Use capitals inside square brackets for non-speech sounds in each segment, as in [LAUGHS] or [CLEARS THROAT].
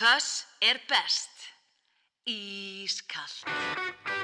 Föss er best. Ískall.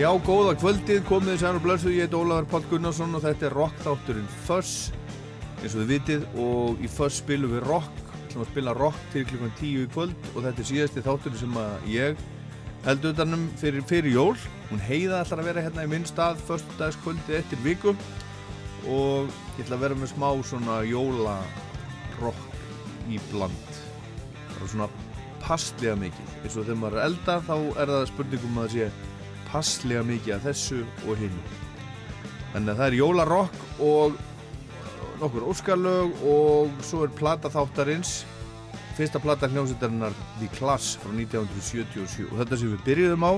Já, góða kvöldið, komið þið sæl og blössu, ég heit Ólafur Pál Gunnarsson og þetta er rockþátturinn Fuss, eins og þið vitið, og í Fuss spilum við rock, sem að spila rock til klukkan 10 í kvöld og þetta er síðasti þátturinn sem ég held utanum fyrir, fyrir jól. Hún heiða ætlar að vera hérna í minn stað, föstudagskvöldið eftir viku og ég ætla að vera með smá svona jólarokk í bland. Það er svona passlega mikið, eins og þegar maður er elda þá er það spurningum að sé passlega mikið af þessu og hinn þannig að það er jólarokk og nokkur óskarlög og svo er plata þáttarins fyrsta plata hljómsveitarinnar The Class frá 1977 og þetta sem við byrjuðum á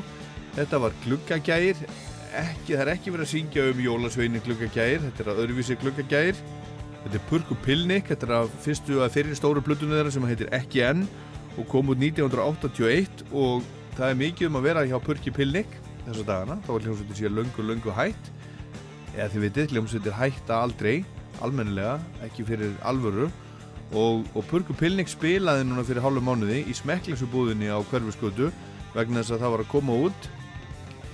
þetta var gluggagægir. Ekki, það er ekki verið að syngja um jólasveinin gluggagægir þetta er að öðruvísi gluggagægir. Þetta er Purku Pilnik þetta er að fyrstu að fyrir stóru plutunum þeirra sem heitir Ekki enn og kom út 1981 og það er mikið um að vera hjá Purki Pilnik þessa dagana, þá er hljómsveitir sér löngu, löngu hætt. Eða þið vitið, hljómsveitir hætta aldrei almennilega, ekki fyrir alvöru. Og, og Purku Pilnik spilaði núna fyrir hálfu mánuði í smekklisubúðinni á hverfiskötu vegna þess að það var að koma út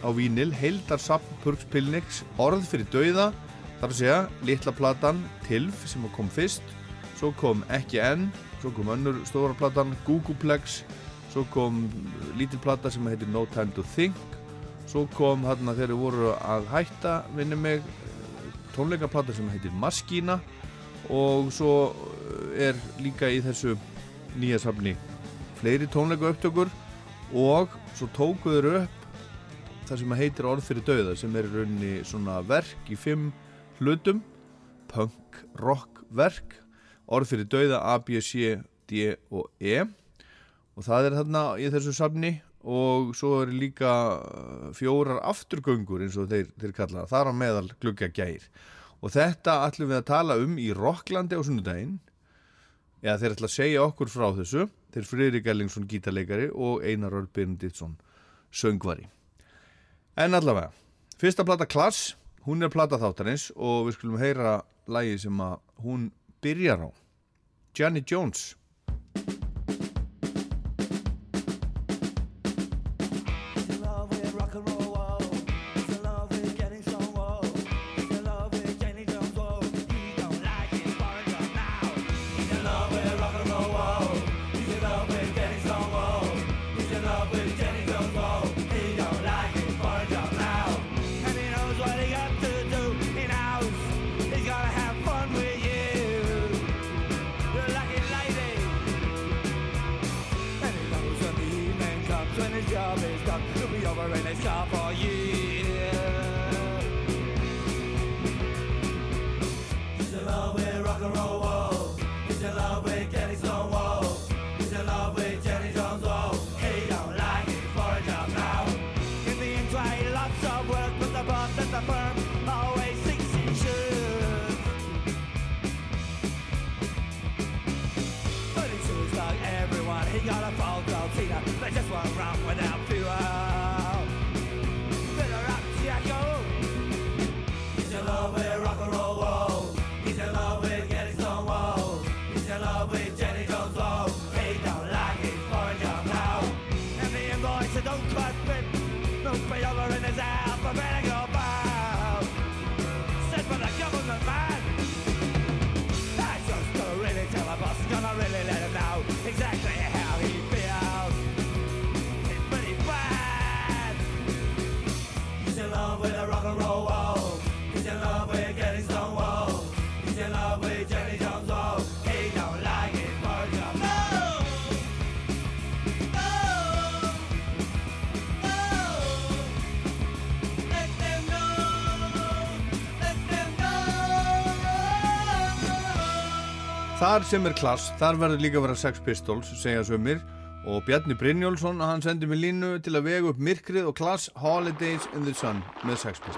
á vínil heildar sapn Purks Pilniks orð fyrir dauða þar að segja, litla platan Tilf sem kom fyrst svo kom Ekki enn svo kom önnur stóra platan Googleplex svo kom lítil plata sem heitir No Time to Think svo kom hérna þegar þeir voru að hætta minni mig tónleikaplata sem heitir Maskína. Og svo er líka í þessu nýja safni fleiri tónleika upptökur og svo tókuður upp það sem heitir Orð fyrir dauða sem er í rauninni svona verk í fimm hlutum. Punk, rock verk. Orð fyrir dauða A, B, C, D og E. Og það er þarna í þessu safni og svo er líka uh, fjórar afturgöngur eins og þeir, þeir kalla það, þar á meðal gluggagægir. Og þetta ætlum við að tala um í Rocklandi á sunnudaginn. Eða þeir ætla að segja okkur frá þessu. Þeir Friðrik Ellingsson gítarleikari og Einar Örd Benediktsson söngvari. En allavega, fyrsta plata Klass hún er plata þáttarins og við skulum heyra lægi sem að hún byrjar á. Johnny Jones hvar sem er klass, þar verður líka að vera Sex Pistols, segja sömur og Bjarni Brynjólfsson, hann sendi mig línu til að vega upp myrkrið og klass Holidays in the Sun með Sex Pistols.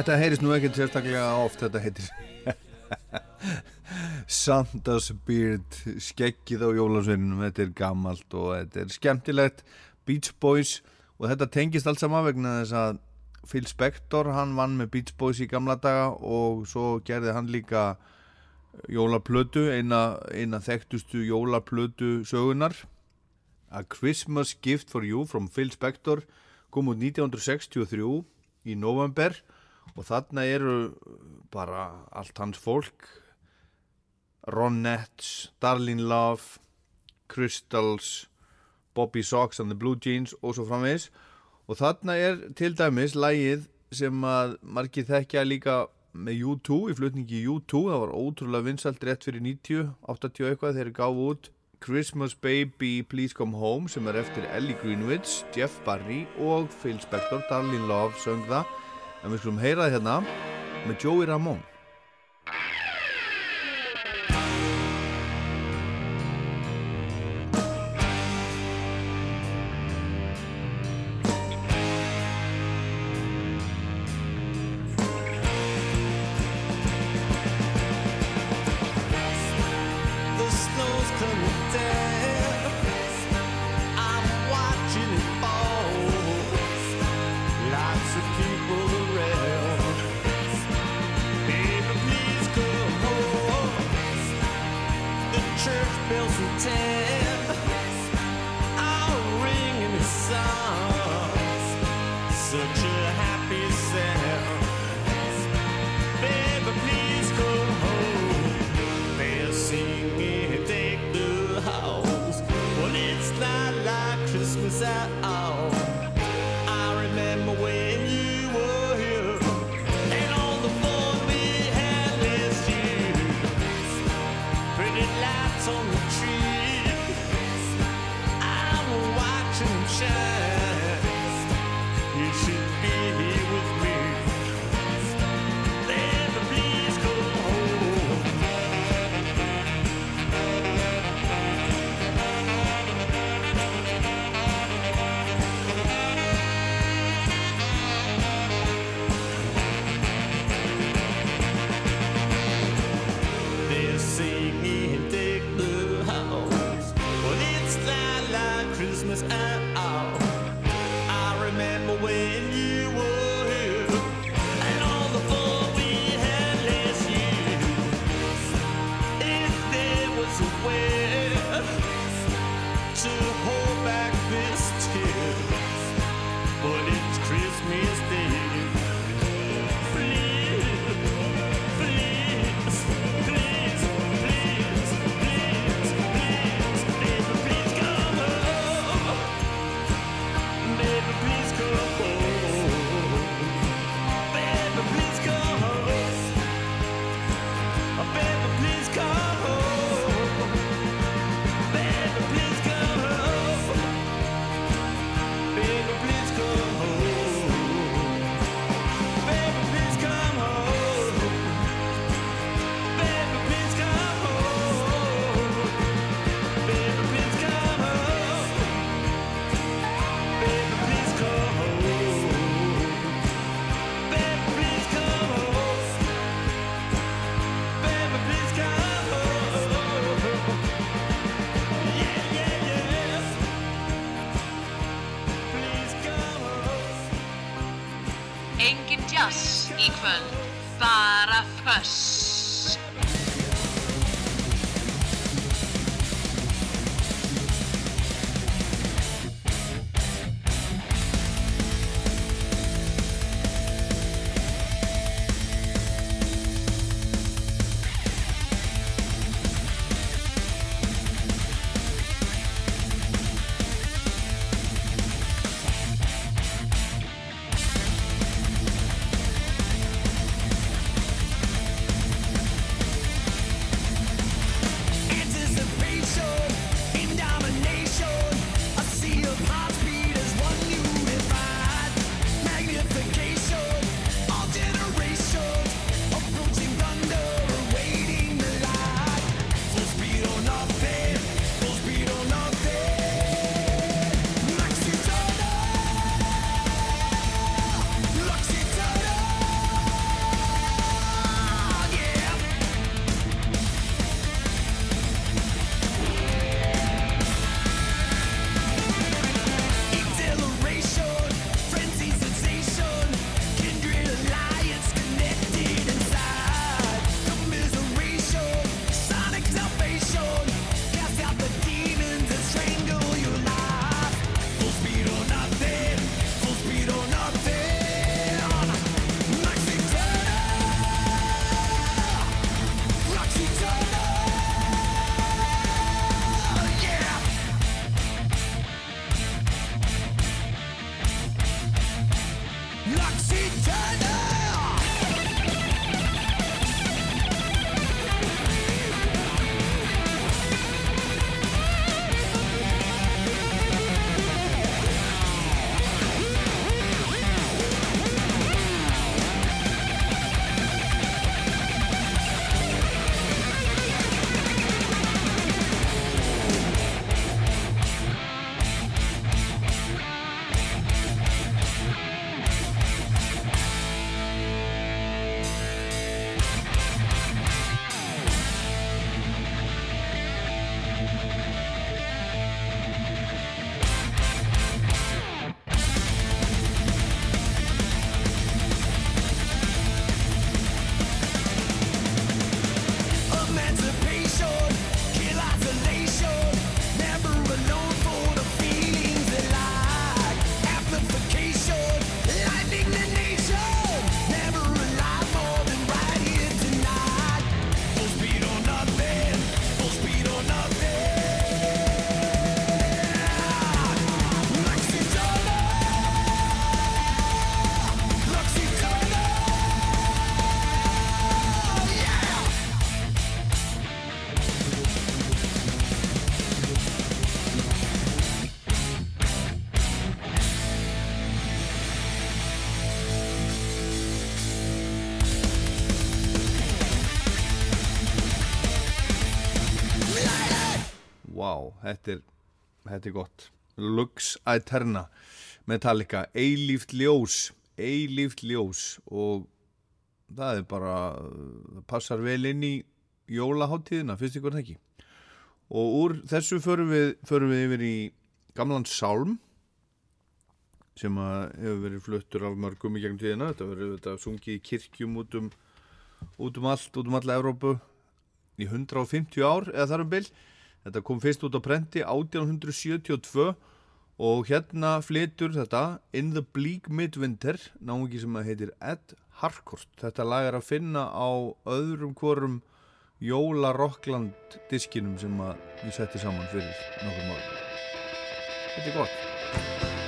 Þetta heyrist nú ekkert sérstaklega oft, þetta heitir Santa's Beard, skeggið á jólasveinunum, þetta er gammalt og þetta er skemmtilegt, Beach Boys og þetta tengist allt saman vegna þess að Phil Spector, hann vann með Beach Boys í gamla daga og svo gerði hann líka jólaplötu, eina, eina þekktustu jólaplötu sögunar A Christmas Gift for You from Phil Spector kom út 1963 í november og þarna eru bara allt hans fólk. Ronettes, Darlene Love Crystals Bobby Sox and the Blue Jeans og svo framvegis. Og þarna er til dæmis lægið sem að margir þekkja líka með U2 í flutningi U2 það var ótrúlega vinsalt rétt fyrir 90 80 eitthvað. Þeir gáðu út Christmas Baby Please Come Home sem er eftir Ellie Greenwich, Jeff Barry og Phil Spector, Darlene Love söng það en við skulum heyra það hérna með Joey Ramone þetta er, þetta er gott. Lux Aeterna Metallica, eilíft ljós eilíft ljós og það er bara það passar vel inn í jólaháttíðina, fyrst ykkur það ekki? Og úr þessu förum við, förum við yfir í gamlan sálm sem hefur verið fluttur af mörgum í gegnum tíðina. Þetta verður þetta sungið í kirkjum út um út um allt, út um alla Evrópu í 150 ár eða þar um bil þetta kom fyrst út á prenti 1872 og hérna flytur þetta In the Bleak Midwinter náðungi sem heitir Ed Harcourt. Þetta lag er að finna á öðrum hvorum Jóla Rockland diskinum sem ég setti saman fyrir nokkur mál þetta er gott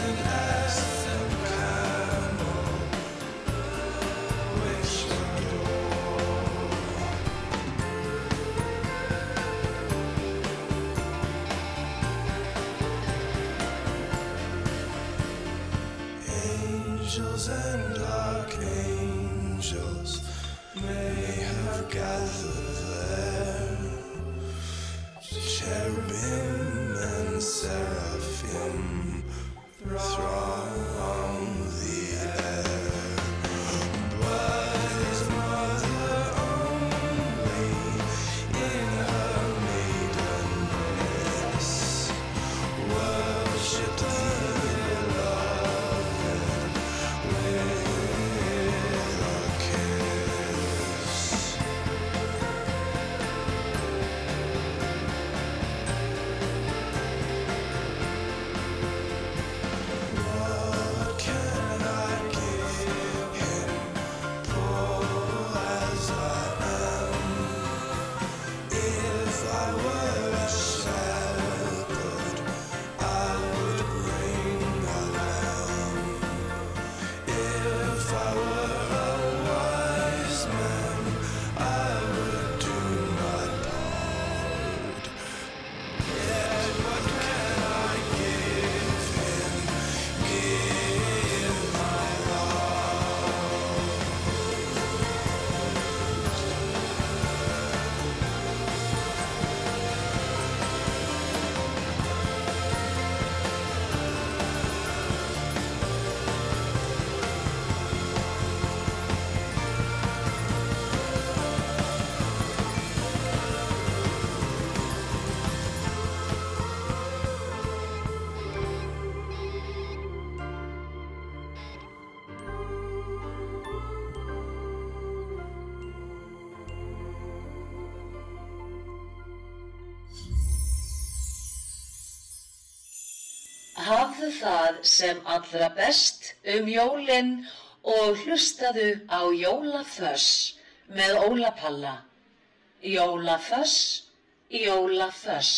tonight. sem allra best um jólinn og hlustaðu á Jólaföss með Ólapalla. Jólaföss, Jólaföss.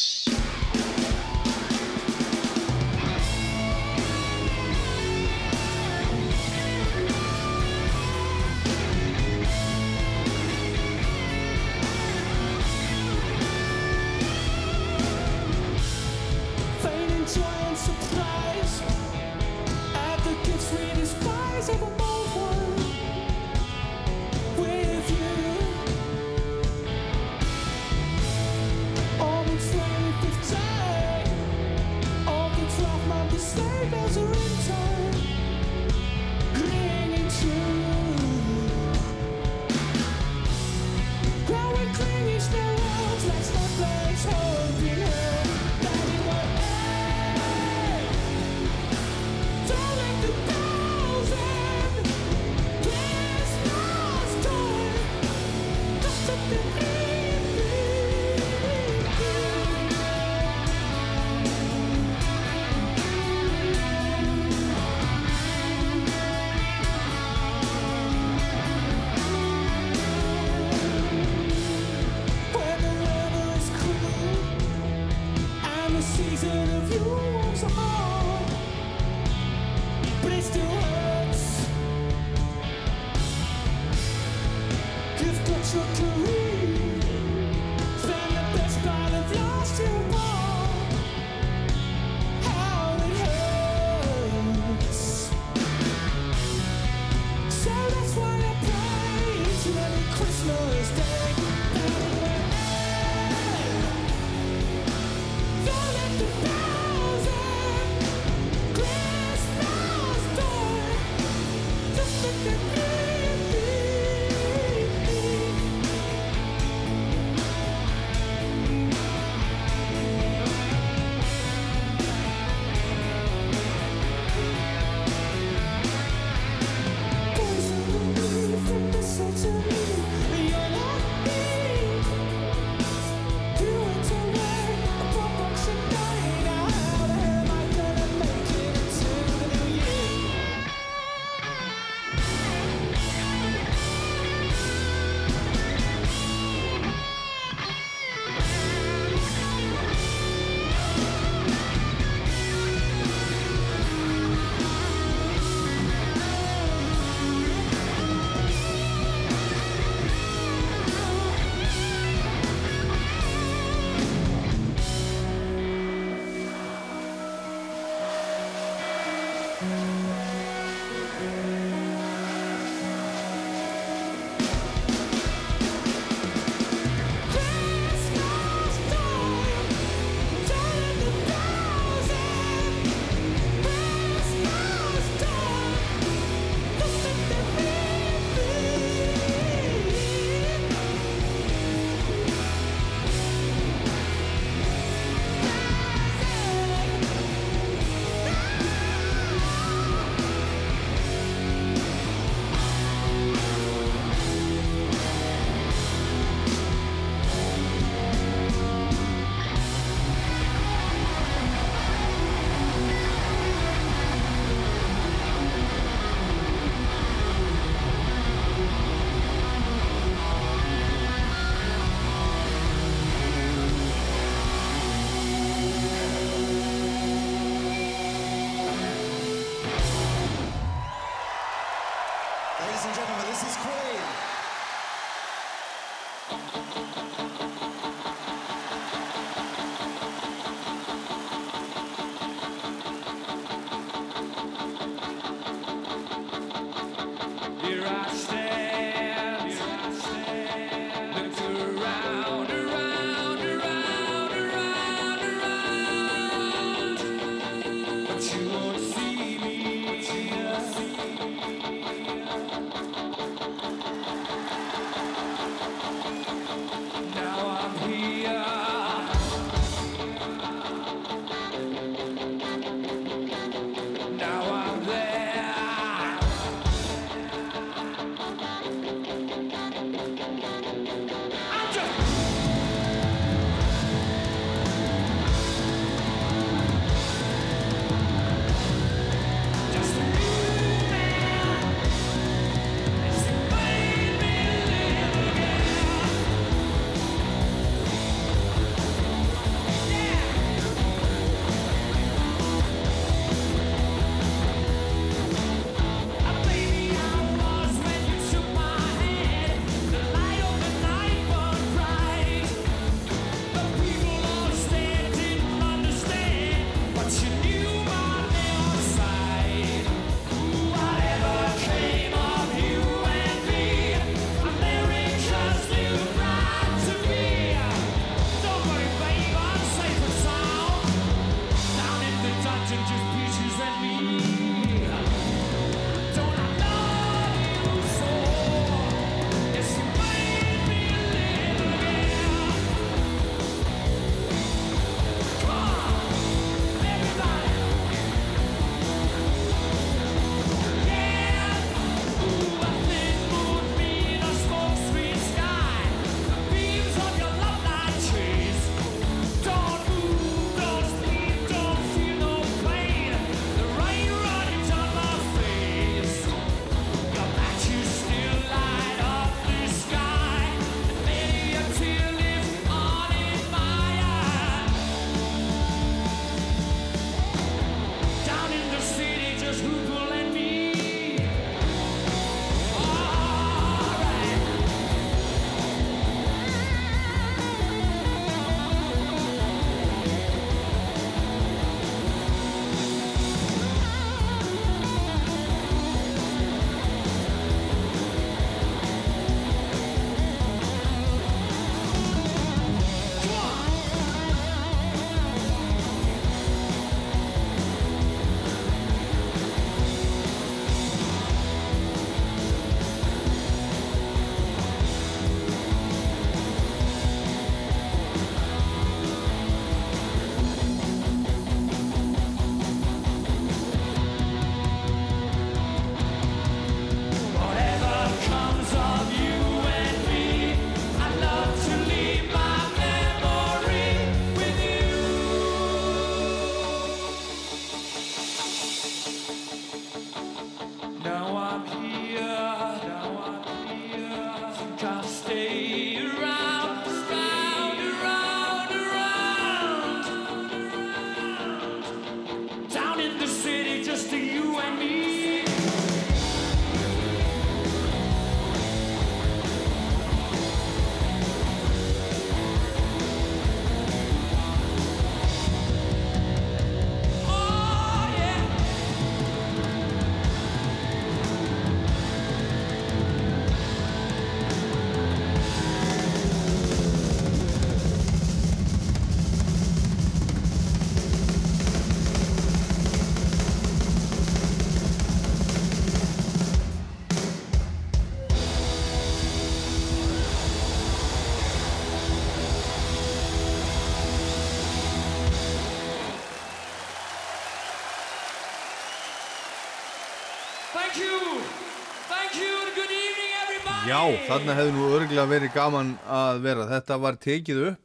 þarna hefði nú örgulega verið gaman að vera. Þetta var tekið upp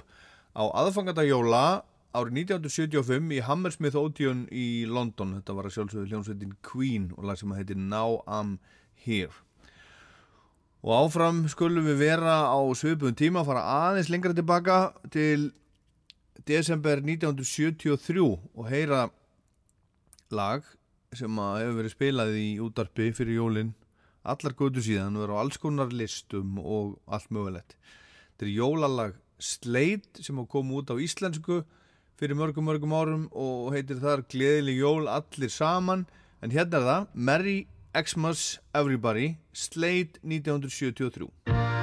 á aðfangandajóla árið 1975 í Hammersmith Odeon í London. Þetta var að sjálfsögðu hljómsveitin Queen og lag sem að heiti Now I'm Here. Og áfram skulum við vera á svöpun tíma að fara aðeins lengra tilbaka til desember 1973 og heyra lag sem að hefur verið spilað í útarpi fyrir jólinn allar gótu síðan og er á alls konar listum og allt mögulegt. Þetta er jólalag Sleit sem kom út á íslensku fyrir mörgum mörgum árum og heitir þar Gleðileg jól allir saman en hérna er það Merry Xmas Everybody Sleit 1973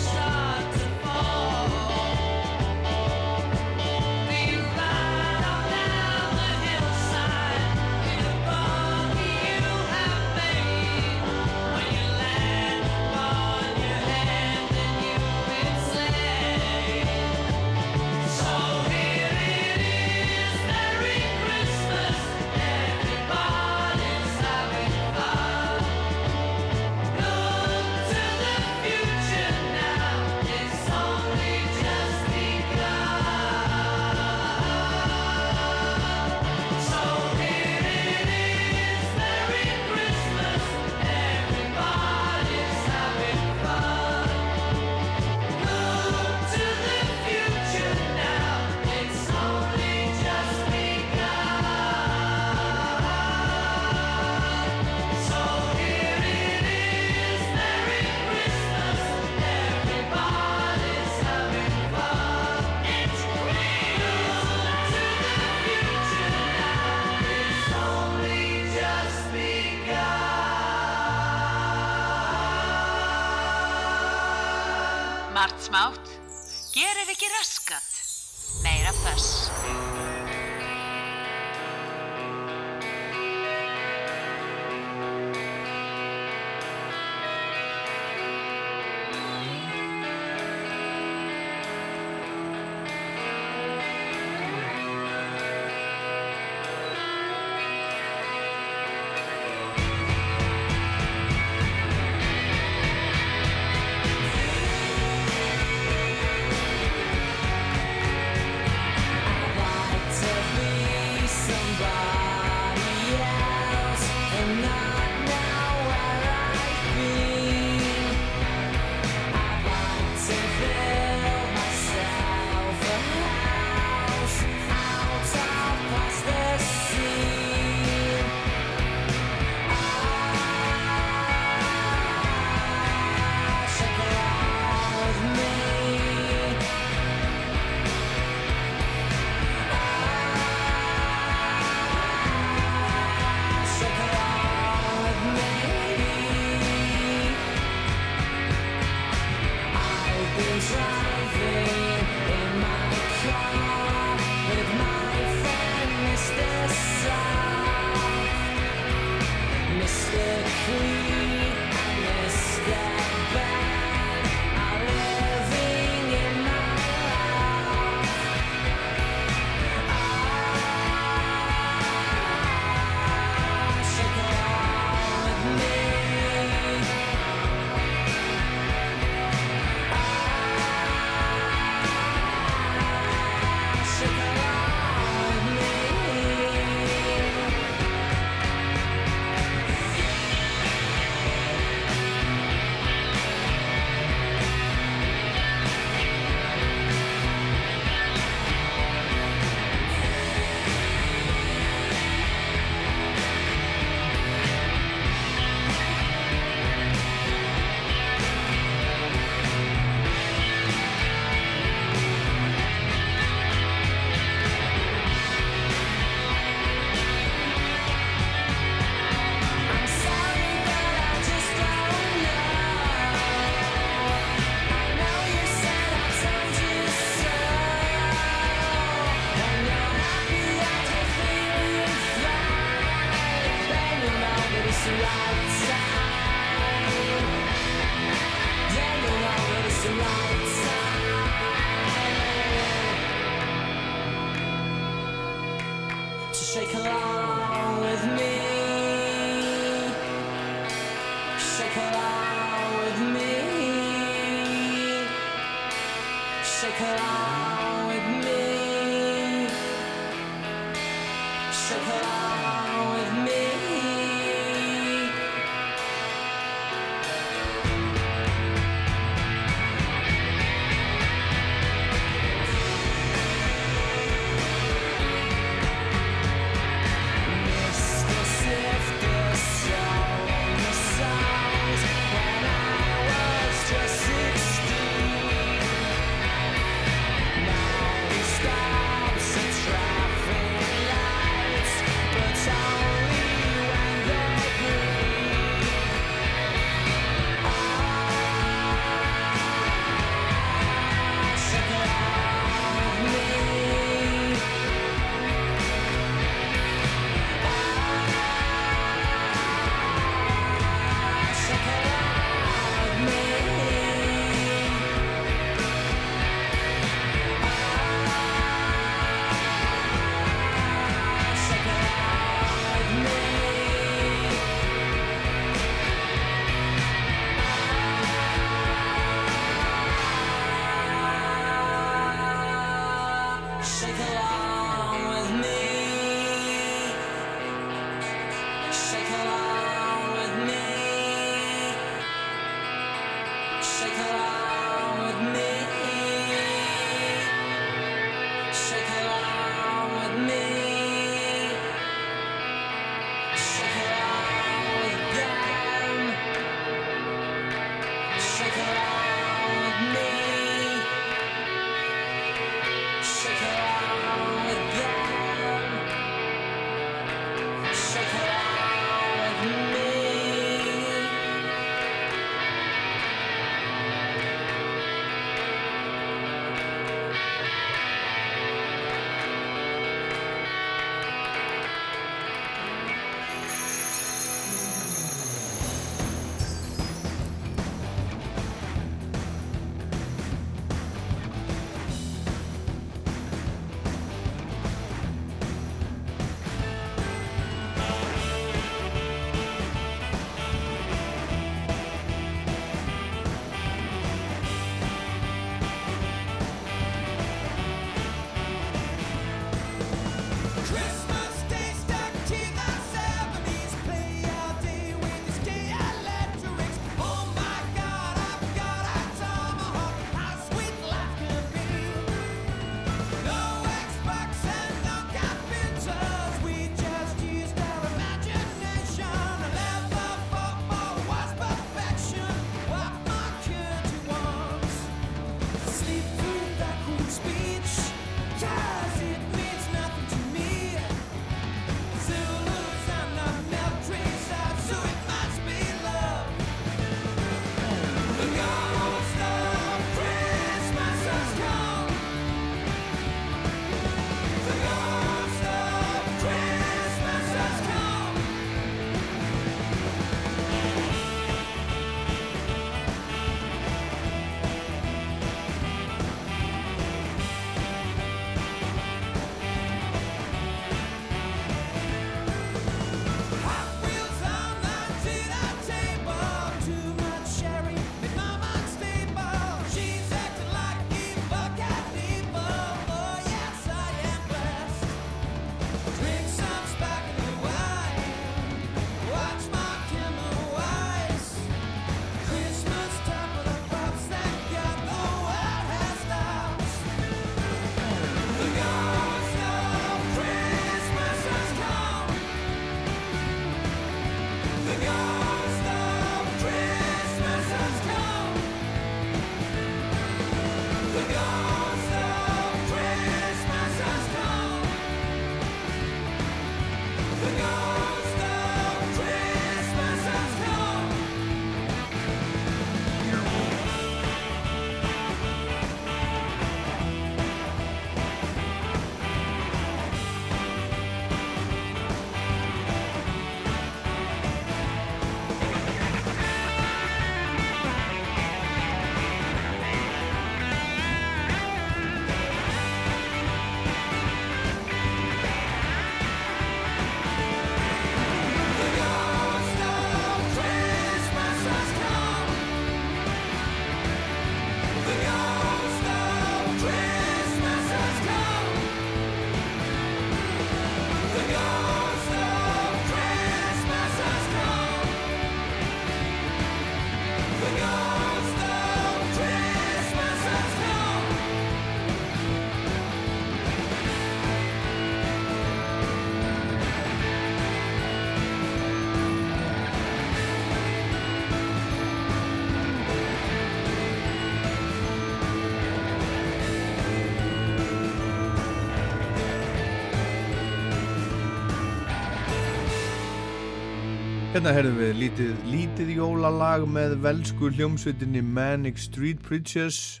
Hérna heyrðum við lítið, lítið jólalag með velsku hljómsveitinni Manic Street Preachers.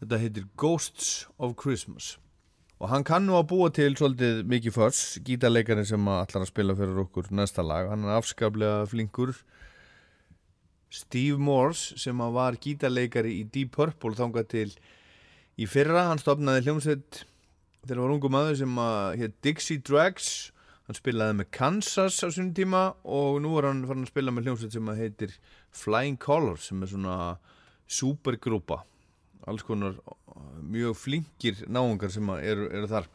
Þetta heitir Ghosts of Christmas. Og hann kann nú að búa til svolítið mikið förs, gítarleikarinn sem allar að spila fyrir okkur næsta lag. Hann er afskaplega flinkur. Steve Morse sem var gítarleikari í Deep Purple þangað til í fyrra. Hann stopnaði hljómsveit þegar var ungu maður sem að hétt Dixie Drags hann spilaði með Kansas á sínum tíma og nú er hann farin að spila með hljómsveit sem heitir Flying Colors sem er svona supergrúpa. Alls konar uh, mjög flinkir náungar sem eru, eru þar.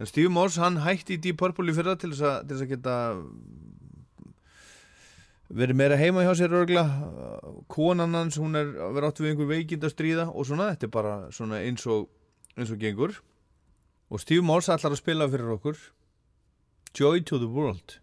En Steve Morse hann hætti í Deep Purple í fyrra til þess að, til þess að geta verið meira heima hjá sér örgla konan hans hún er vera átt við einhver veikind að stríða og svona þetta er bara svona eins og eins og gengur. Og Steve Morse ætlar að spila fyrir okkur Joy to the World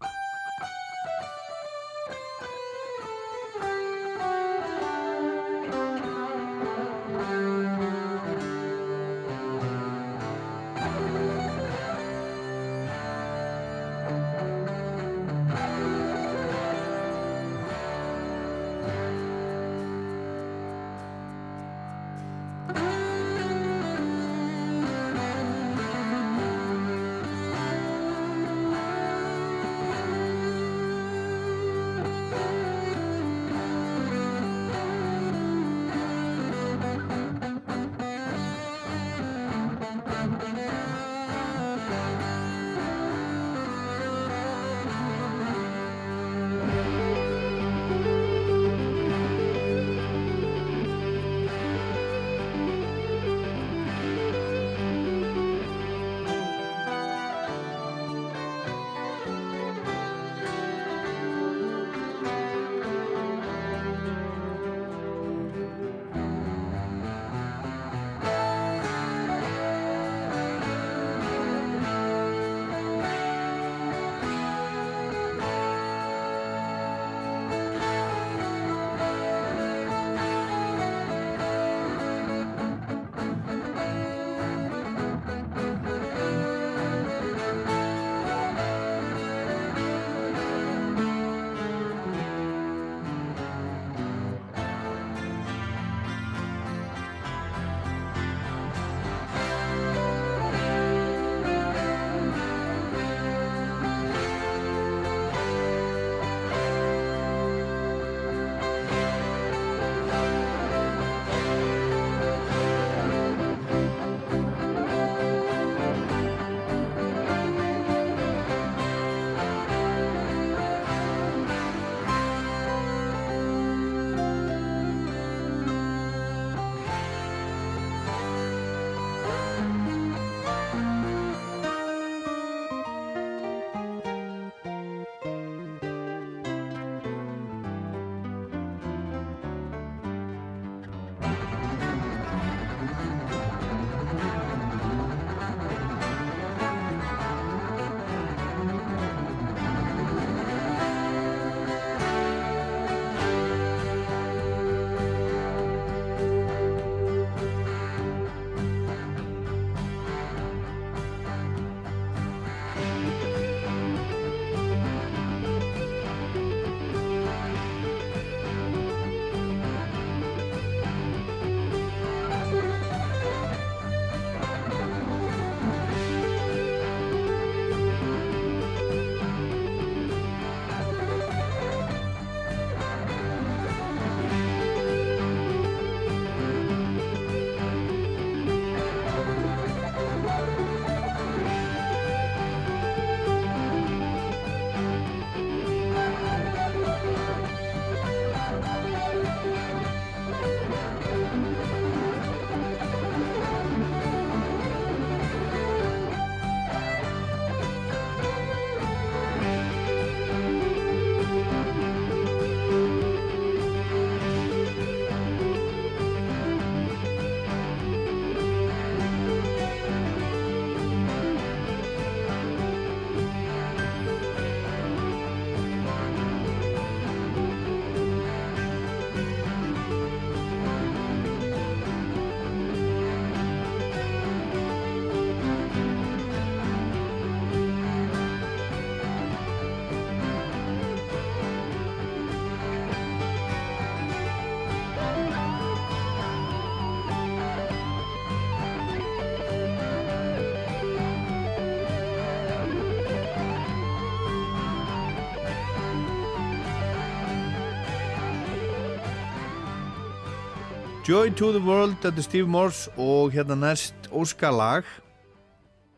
Joy to the World, þetta er Steve Morse og hérna næst óskalag.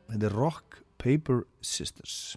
Þetta er Rock Paper Sisters.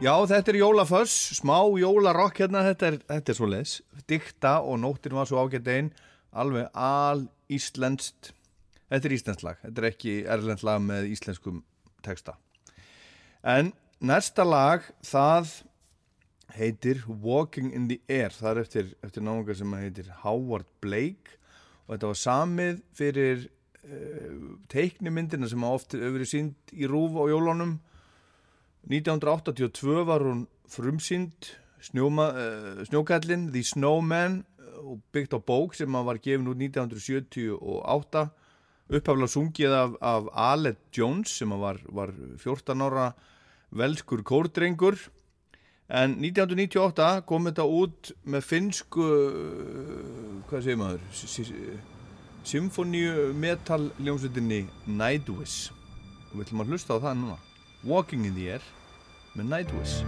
Já, þetta er jólaföss, smá jólarokk hérna, þetta er, þetta er svo leis. Dikta og nóttin var svo ágætt einn, alveg al íslenskt. Þetta er íslenskt lag, þetta er ekki erlend lag með íslenskum texta. En næsta lag, það heitir Walking in the Air. Það er eftir, eftir náungar sem heitir Howard Blake og þetta var samið fyrir uh, teiknimyndina sem oft hefur verið sínd í rúf á jólunum 1982 var hún frumsýnd snjóma, uh, snjókallin The Snowman uh, og byggt á bók sem var gefin út 1978 upphaflega sungið af, af Aled Jones sem var, var 14 ára velskur kórdrengur. En 1998 kom þetta út með finsku uh, hvað segir maður symfóníu metal ljómsveitinni Nightwish. Og við ætlum að hlusta á það núna Walking in the Air með Nightwish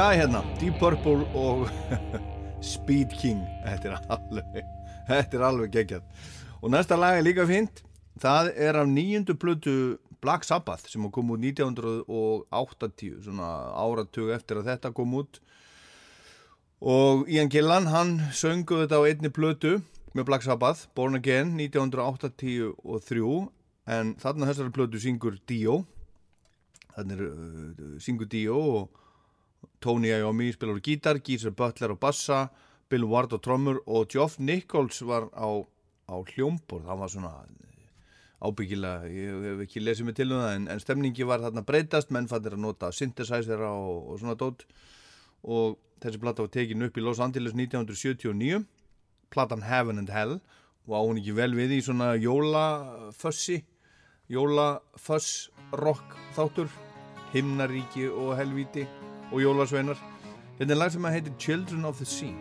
Já, hérna, Deep Purple og [LAUGHS] Speed King. Þetta er alveg alveg geggjað. Og næsta lag er líka fínt. Það er af nýjundu plötu Black Sabbath sem kom út 1980 svona áratug eftir að þetta kom út. Og Ian Gillan hann söngu þetta á einni plötu með Black Sabbath, Born Again 1983 en þarna þessari plötu syngur Dio. Þannig uh, syngur Dio og Tony Iommi spilar á gítar, Geezer Butler á bassa, Bill Ward á trommur og Geoff Nichols var á, á hljómborð, hann var svona ábyggilega, ég hef ekki lesið mig til um það en, en stemningi var þarna breytast, menn fannir að nota synthesizer og, og svona dót. Og þessi platta var tekin upp í Los Angeles 1979, platan Heaven and Hell. Og á hún ekki vel við í svona jólafössi, jólafuss rock þáttur, himnaríki og helvíti og jólasveinar. Þetta er lag sem að heitir Children of the Sea.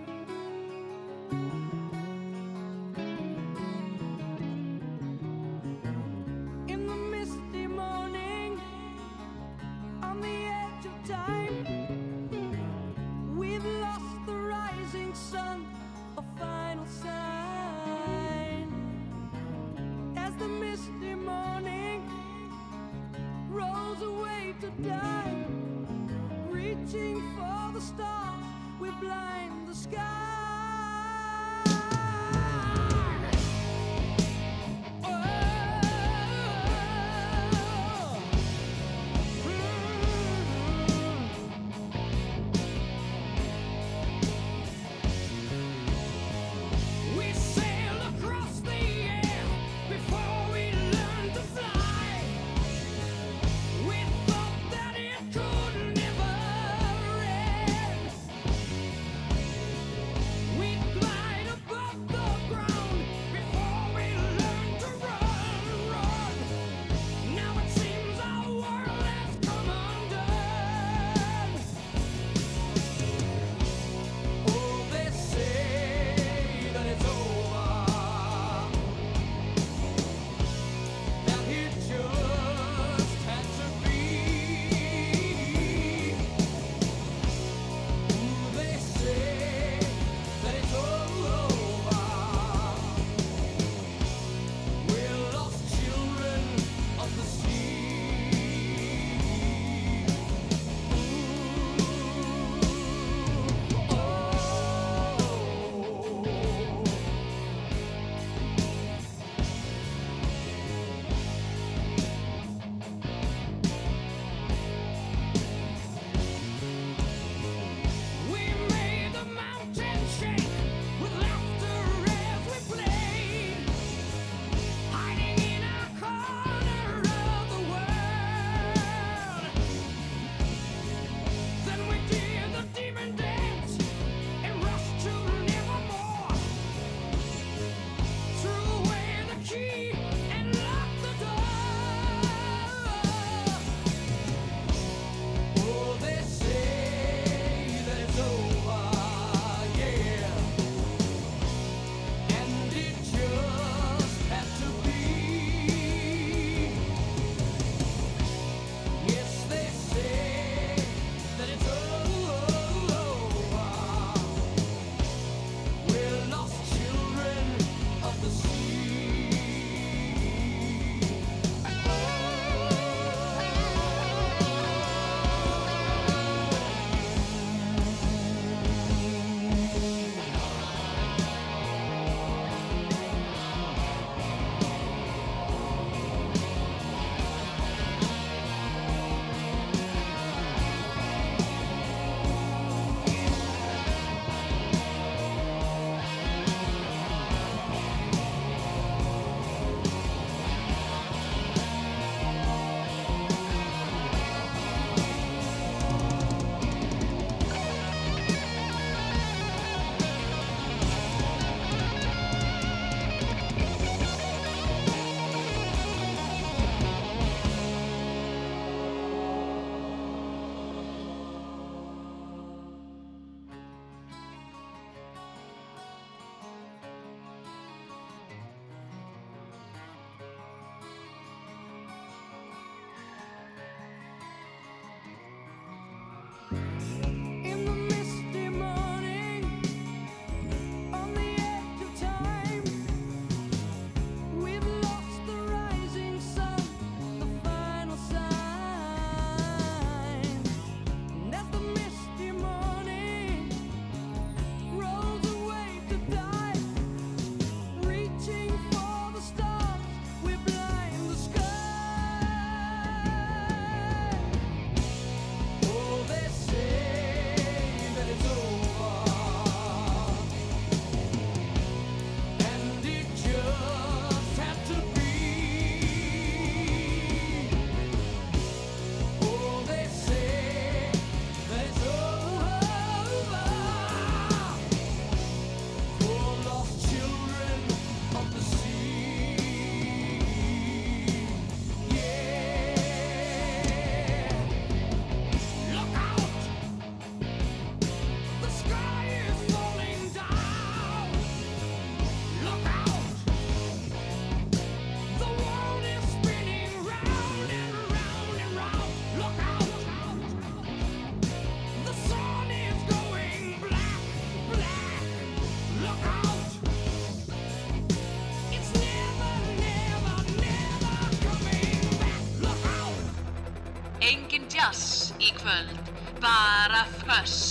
í kvöld, bara föss.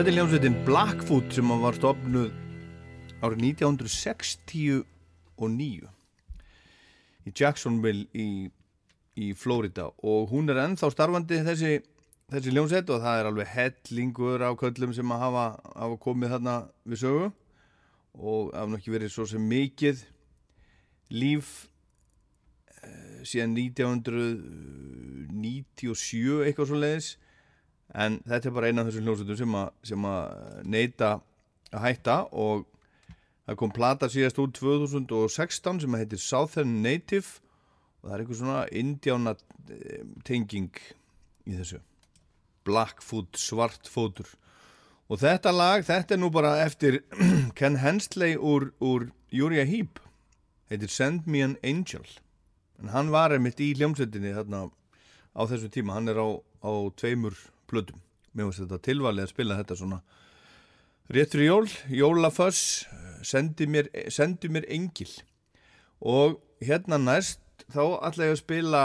Þetta er hljómsveitin Blackfoot sem var stofnuð árið 1969 í Jacksonville í, í Florida. Og hún er ennþá starfandi þessi, þessi hljómsveit og það er alveg hellingur á köllum sem að hafa, hafa komið þarna við sögu. Og hafði nokkið verið svo sem mikið líf eh, síðan 1997 eitthvað svo leiðis en þetta er bara eina af þessum hljómsveitum sem, sem að neyta að hætta og það kom plata síðast úr 2016 sem heitir Southern Native og það er eitthvað svona indjána tenging í þessu. Blackfoot, Svartfotur og þetta lag, þetta er nú bara eftir [CLEARS THROAT] Ken Hensley úr, úr Júria Hýb heitir Send Me An Angel. En hann var einmitt í hljómsveitinni þarna á þessum tíma, hann er á, á tveimur plötum, mér finnst þetta tilvalið að spila þetta svona rétt fyrir jól, jólafoss sendi mér, mér engil. Og hérna næst þá ætla ég að spila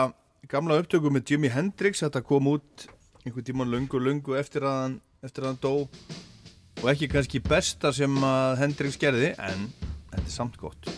gamla upptöku með Jimi Hendrix. Þetta kom út einhvern tíma lungu lungu eftir að hann, eftir að hann dó. Og ekki kannski besta sem að Hendrix gerði en þetta er samt gott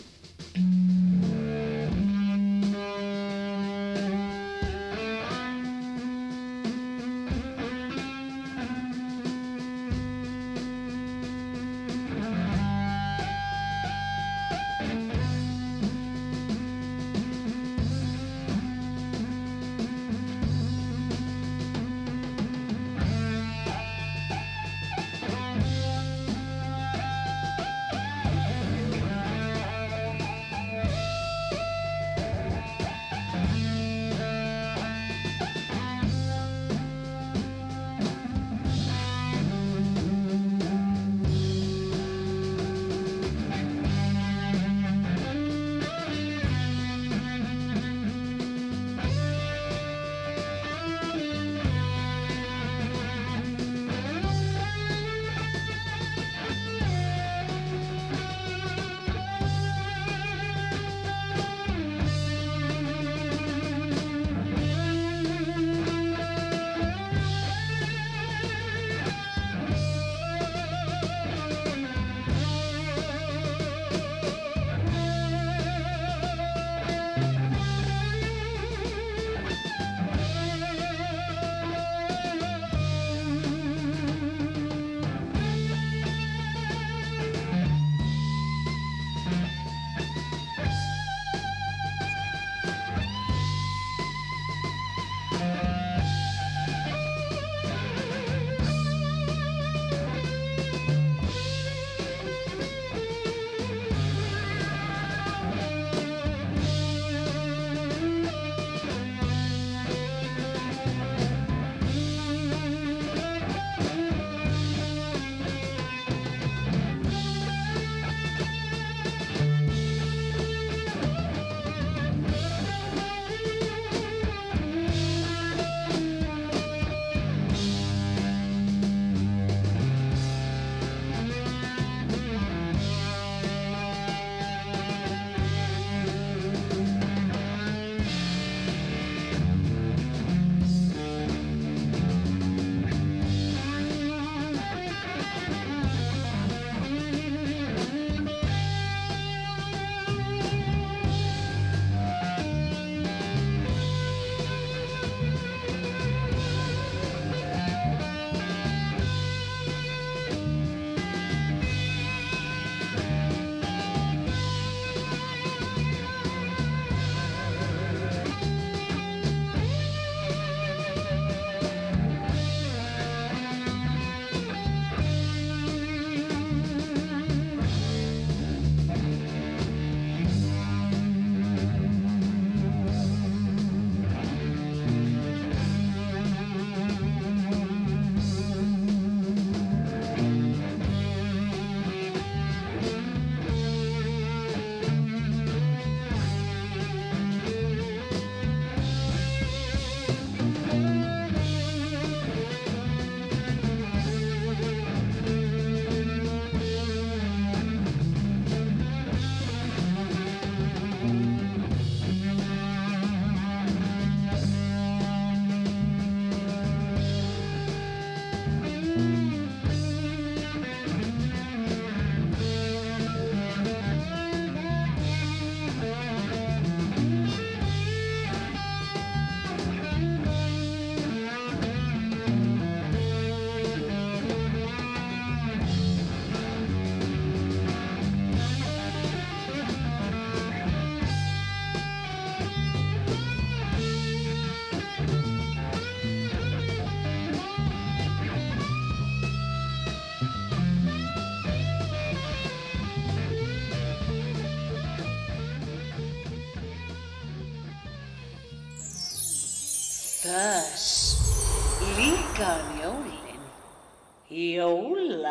Jólaföss.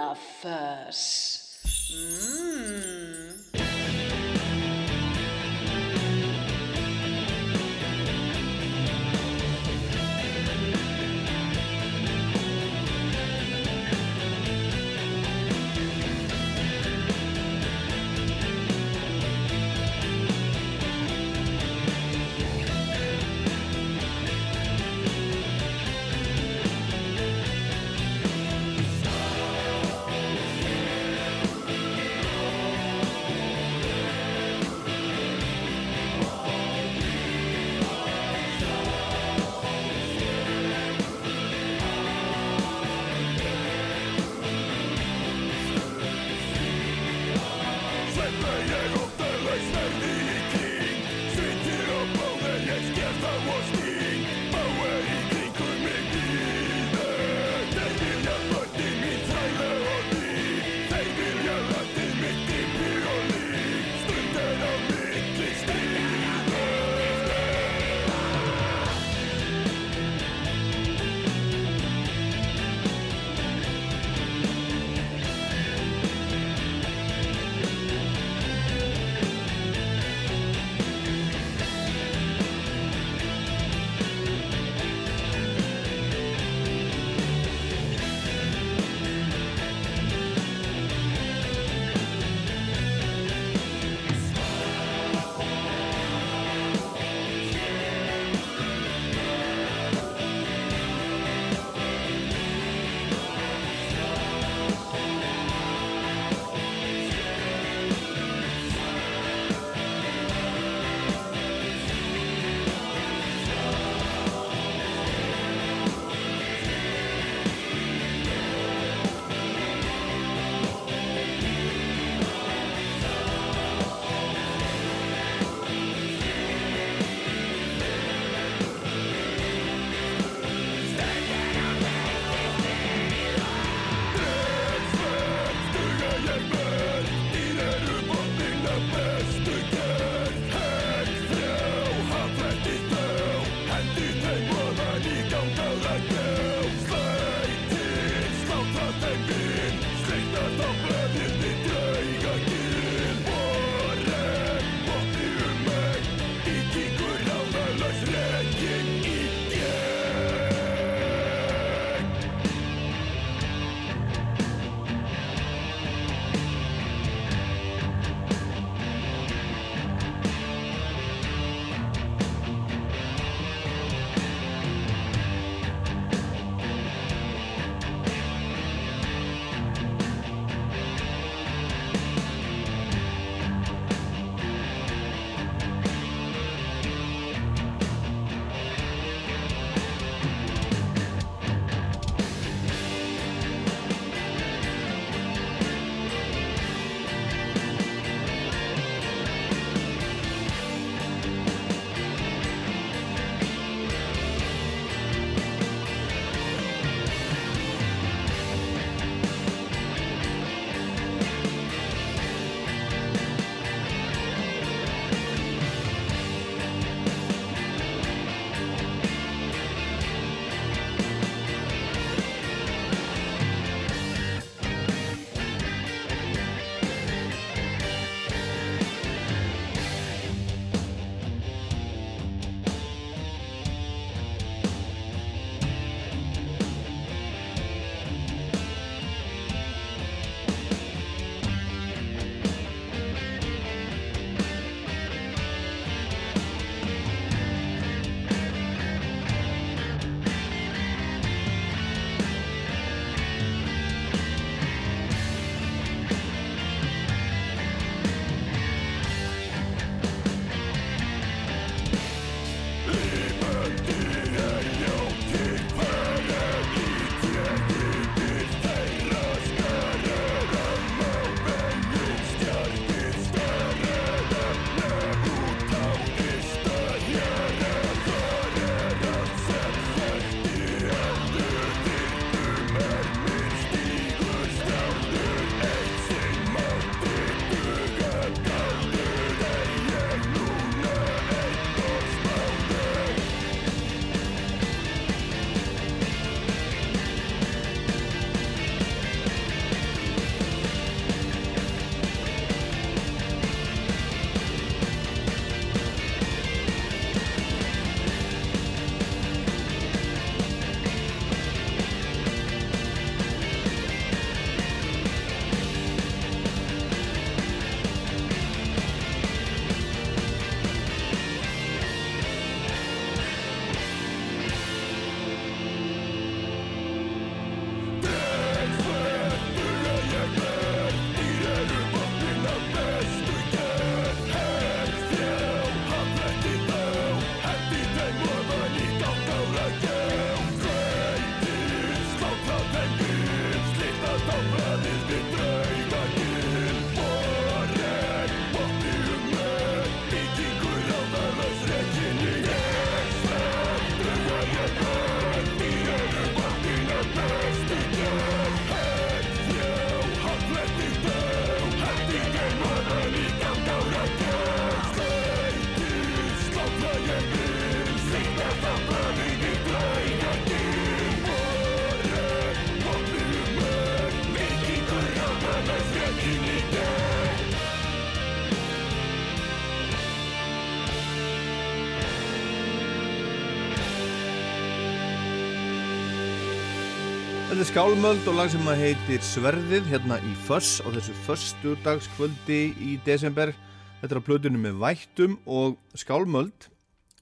Þetta er skálmöld og lag sem að heitir Sverðið hérna í Föss á þessu föstudagskvöldi í desember. Þetta er á plötunum með vættum og skálmöld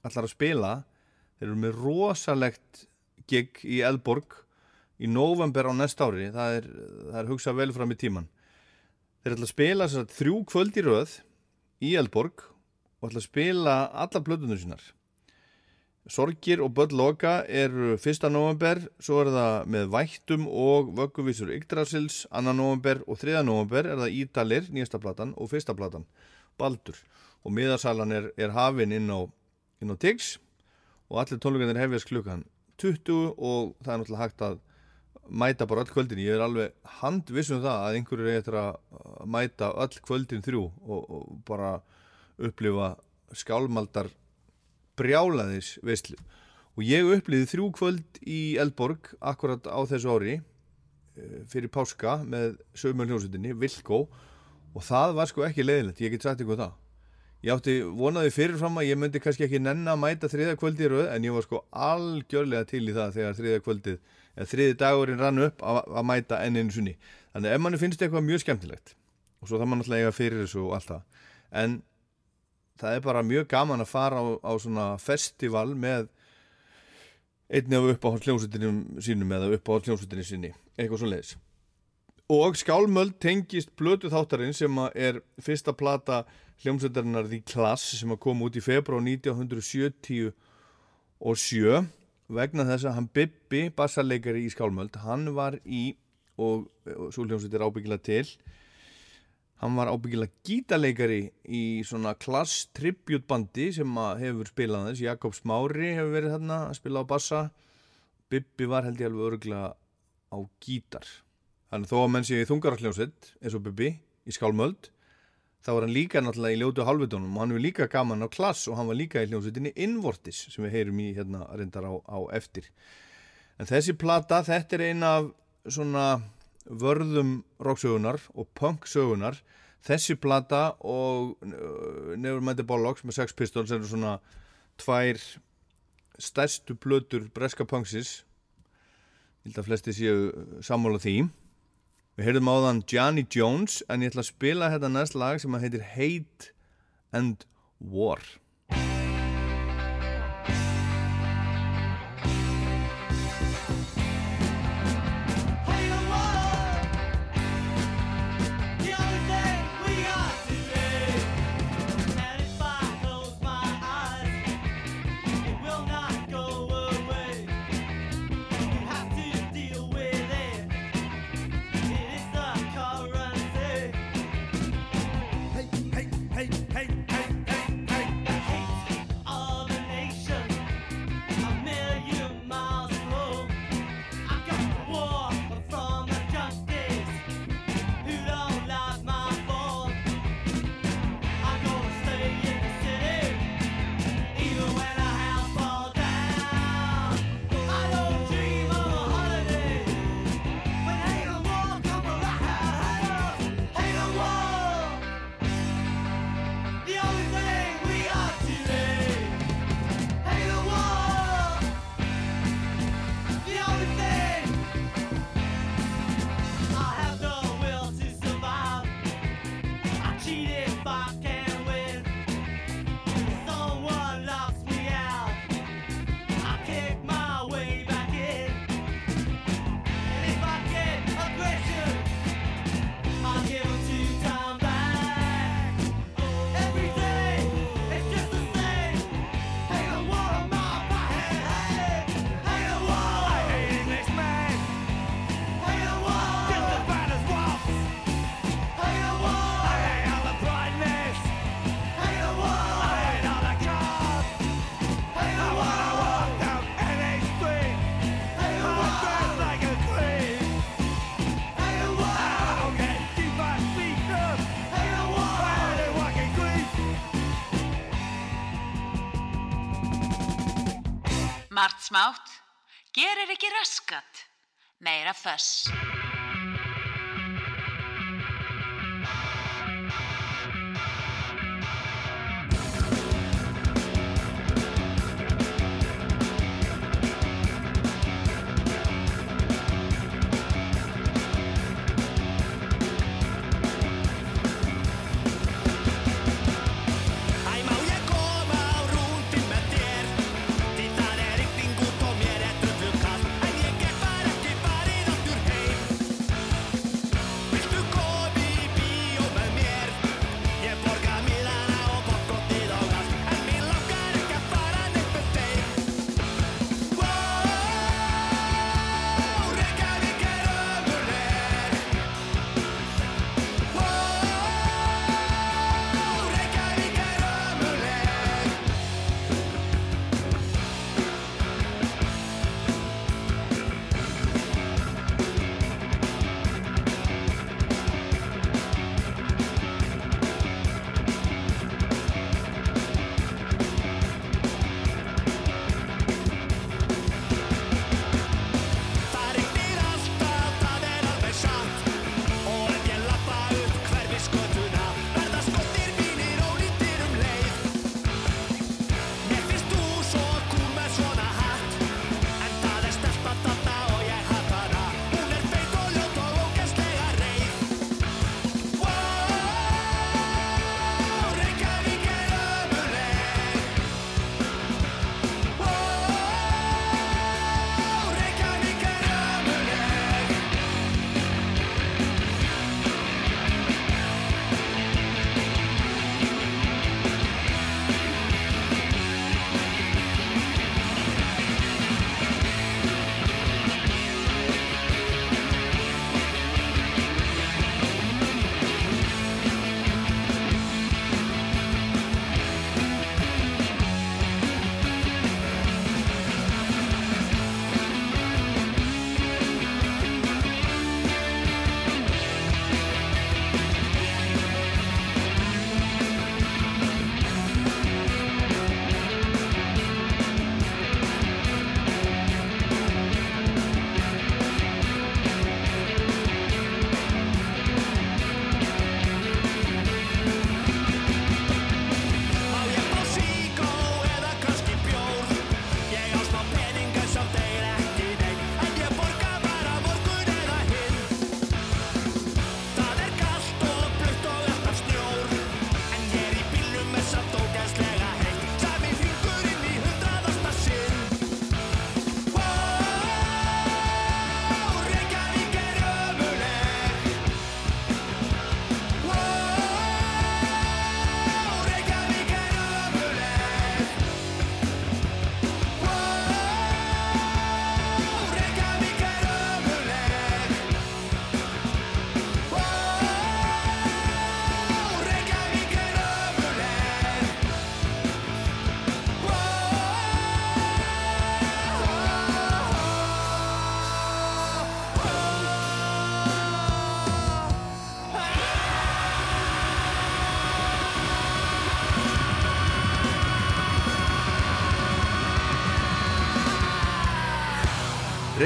allar að spila. Þeir eru með rosalegt gig í Elborg í november á næst ári. Það er, það er hugsað vel fram í tíman. Þeir ætla að spila þrjú kvöld í röð í Elborg og ætla að spila alla plötunum sínar. Sorgir og Böll Loka eru 1. november, svo er það með Vættum og Vögguvísur Yggdrasils 2. november og 3. november er það Ídalir, nýjasta platan og fyrsta platan, Baldur. Og miðarsalan er, er hafin inn á, á Tix og allir tónleikandir hefjast klukkan 20 og það er náttúrulega hægt að mæta bara öll kvöldin. Ég er alveg handvissum það að einhverju er eftir að mæta öll kvöldin þrjú og, og bara upplifa skálmaldar brjálaðis veistlu og ég upplýði þrjú kvöld í Eldborg akkurat á þessu ári eh, fyrir páska með sögumjöl hljómsveitinni, Vilko. Og það var sko ekki leiðilegt, ég get sagt ykkur það. Ég átti vonaði fyrirfram að ég myndi kannski ekki nenna að mæta þriða kvöldi í rauð en ég var sko algjörlega til í það þegar þriða kvöldið, eða þriði dagurinn rann upp að, að mæta enn einu sunni þannig ef manni finnst eitthvað mjög skemmtilegt og svo það mann alltaf eiga fyrir þessu og allt það en það er bara mjög gaman að fara á, á svona festival með einni af uppáhaldsljónsutinum sínum eða uppáhaldsljónsutinni sinni, eitthvað svo leiðis og Skálmöld tengist blötu þáttarinn sem er fyrsta plata hljómsveitarinnar The Class sem að koma út í februar 1970 og 7 vegna þess að hann Bibbi, bassarleikari í Skálmöld hann var í og, og svo hljómsveit er ábyggilega til Hann var ábyggilega gítarleikari í svona klass tribute bandi sem hefur spilað þess. Jakob Smári hefur verið þarna að spila á bassa. Bibbi var held ég alveg örgulega á gítar. Þannig þó að menn sé í þungaralljónsett eins og Bibbi í Skálmöld þá var hann líka náttúrulega í ljótu halvitónum og hann var líka gaman á klass og hann var líka í hljónsettinni Invortis sem við heyrum í hérna reyndar á, á eftir. En þessi plata þetta er eina af svona vörðum rocksögunar og punksögunar þessi plata og uh, Nevermind the Bollocks með Sex Pistols eru svona tvær stærstu blötur breska punksis ég held að flesti séu sammála því. Við heyrðum á þann Johnny Jones en ég ætla að spila þetta næst lag sem heitir Hate and War meira föss.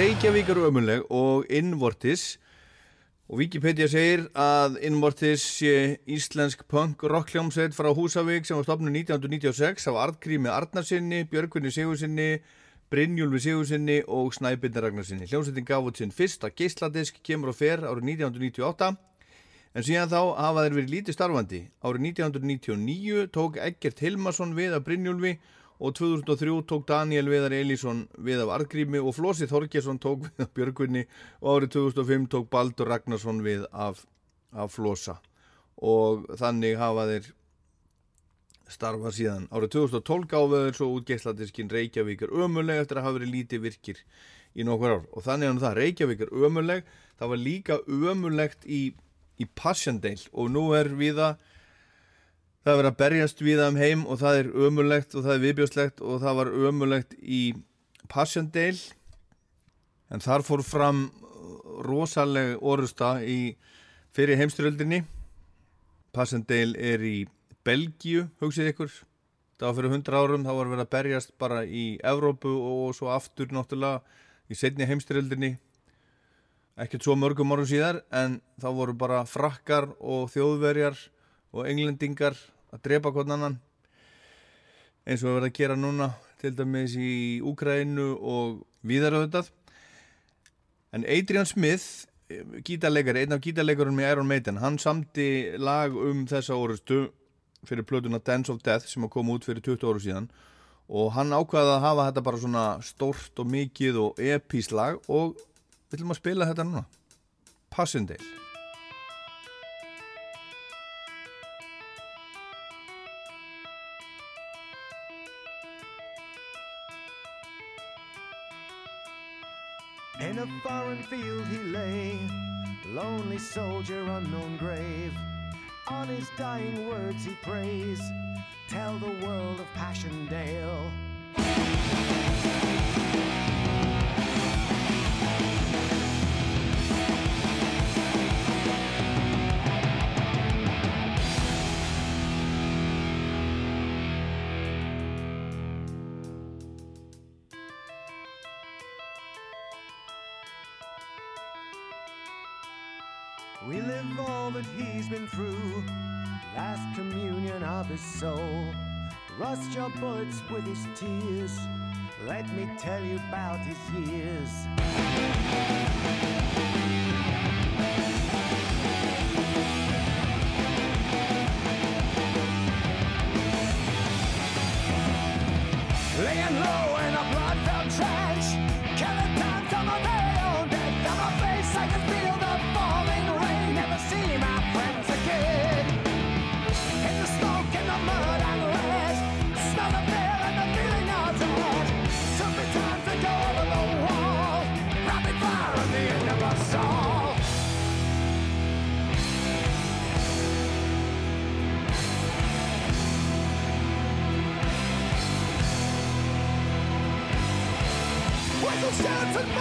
Reykjavík er ömuleg og Innvortis og Wikipedia segir að Innvortis sé íslensk punk rockljómsveit frá Húsavík sem var stopnud 1996 af Artgrími Arnarsinni, Björgvinni Sigursinni, Brynjúlfi Sigursinni og Snæbindar Ragnarsinni. Hljómsveitin gaf út sinn fyrsta geisladisk kemur á fer árið 1998 en síðan þá hafa þeir verið lítið starfandi. Árið 1999 tók Eggert Hilmarsson við af Brynjúlfi og 2003 tók Daniel Viðar Elísson við af Argrími og Flósi Þorgesson tók við af Björgvinni og árið 2005 tók Baldur Ragnarsson við af, af Flosa og þannig hafa þeir starfað síðan. Árið 2012 gáðu þeir svo út geisladiskinn Reykjavík er ömuleg eftir að hafa verið lítið virkir í nokkur ár og þannig nú það, Reykjavík er ömuleg það var líka ömulegt í, í Passendale og nú er við það það er verið að berjast við það um heim og það er ömulegt og það er viðbjóðslegt og það var ömulegt í Passendale en þar fór fram rosaleg orusta í fyrir heimstyröldinni Passendale er í Belgíu, hugsið ykkur. Það var fyrir 100 árum, þá var verið að berjast bara í Evrópu og svo aftur náttúrulega í setni heimstyröldinni ekkert svo mörgum árum síðar en þá voru bara frakkar og þjóðverjar og englendingar að drepa hvern annan eins og við verðum að gera núna til dæmis í Úkraínu og viðaröðutað en Adrian Smith gítarleikari, einn af gítarleikarunum í Iron Maiden hann samti lag um þessa orustu fyrir plötuna Dance of Death sem að koma út fyrir 20 áru síðan. Og hann ákvaði að hafa þetta bara svona stórt og mikið og epís lag og við ætlum að spila þetta núna. Passendale foreign field he lay, lonely soldier, unknown grave. On his dying words he prays, tell the world of Passchendaele. He's been through, last communion of his soul. Rust your bullets with his tears. Let me tell you about his years. Shouts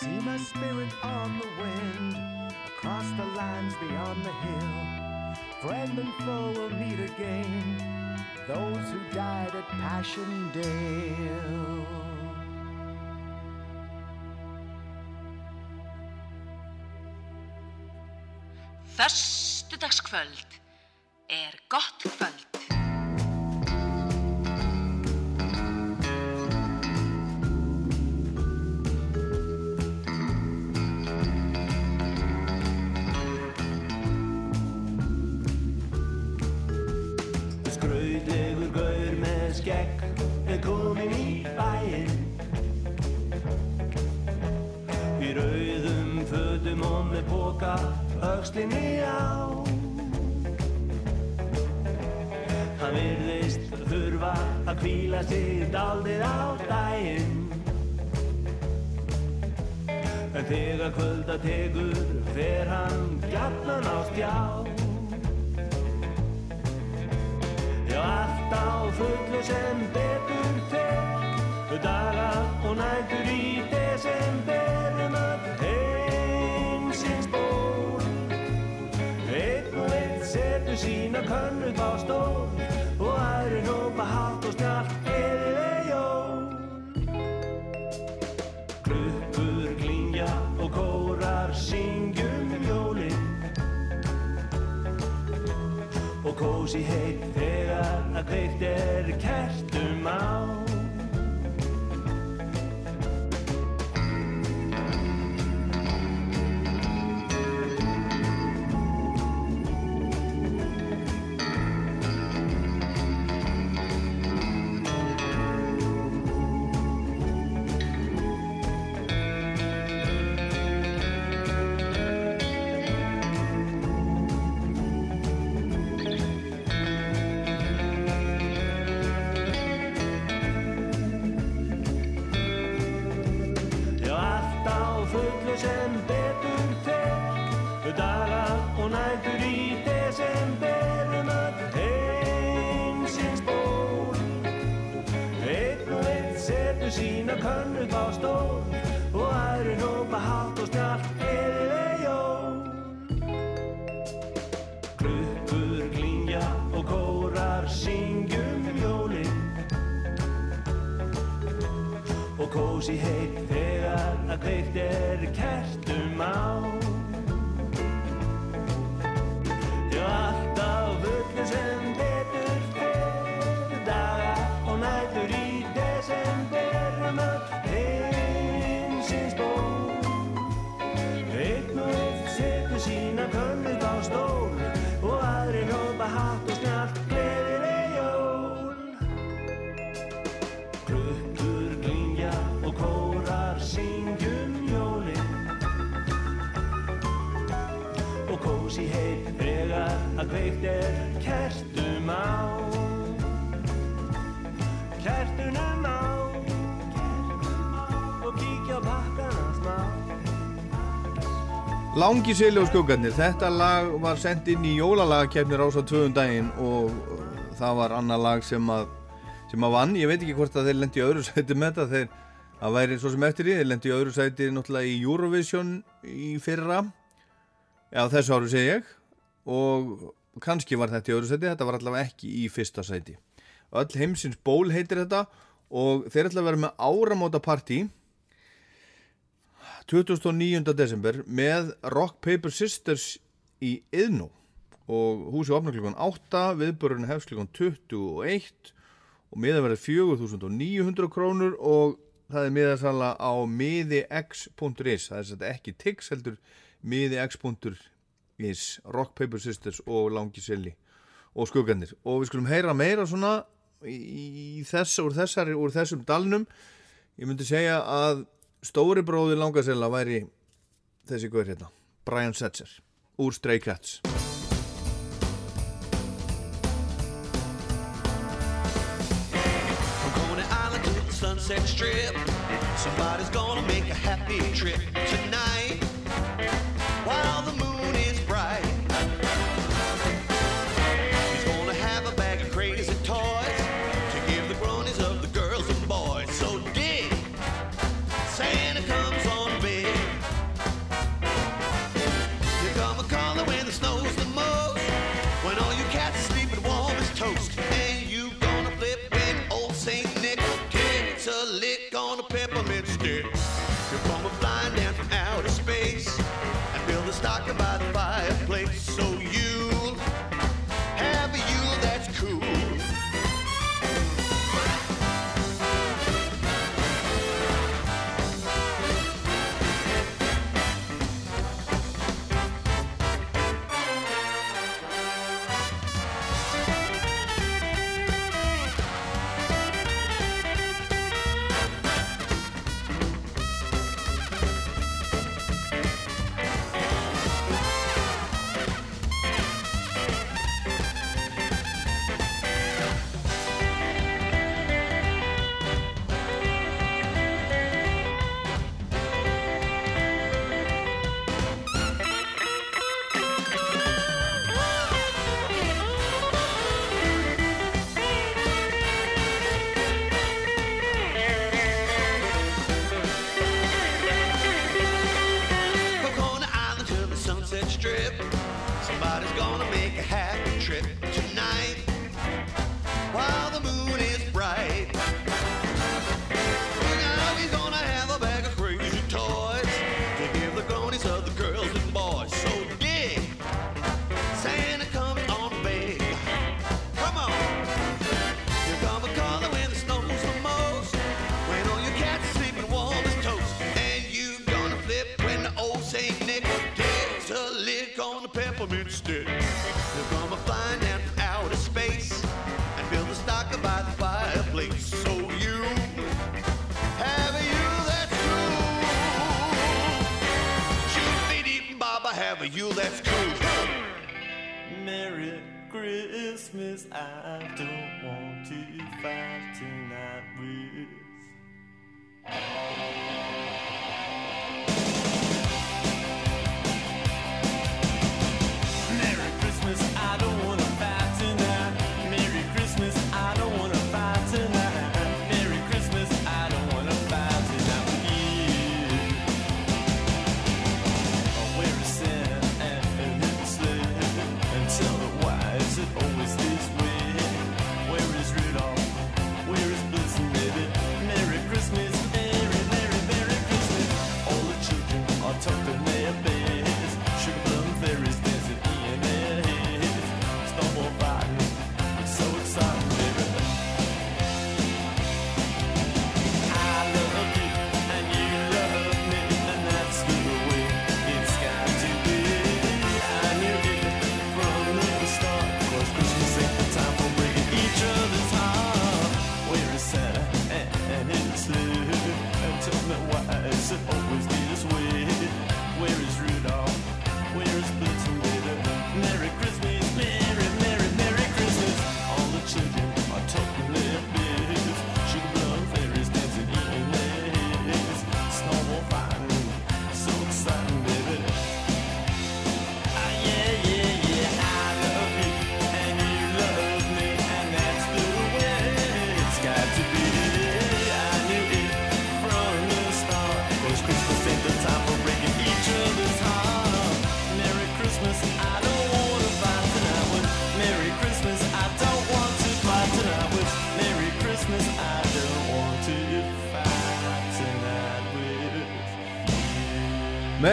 See my spirit on the wind, across the lands beyond the hill. Friend and foe will meet again, those who died at Passchendaele. Langi sili og skuggarnir, þetta lag var sendt inn í jólalagakefni Rása 2 um daginn og uh, það var annar lag sem að, sem að vann, ég veit ekki hvort að þeir lendi í öðru [LAUGHS] sæti með þetta, þeir, það væri svo sem eftir því, þeir lendi í öðru sæti náttúrulega í Eurovision í fyrra, já þessu áru segi ég. Og kannski var þetta í öðru sæti, þetta var allavega ekki í fyrsta sæti. Öll heimsins ból heitir þetta og þeir ætla að vera með áramóta partí 29. desember með Rock Paper Sisters í Iðnó. Og húsi opna klukkan 8 viðbörun hefst klukkan 21 og miða verið 4900 krónur og það er miðasala á miðix.is það er þetta ekki tix heldur miðix.is Rock Paper Sisters og Langi Silli og skuggarnir. Og við skulum heyra meira svona í þess, úr, þessari, úr þessum dalnum. Ég myndi segja að stóri bróði Langasella væri þessi guður hérna Brian Setzer úr Stray Cats. Somebody's gonna make a happy trip tonight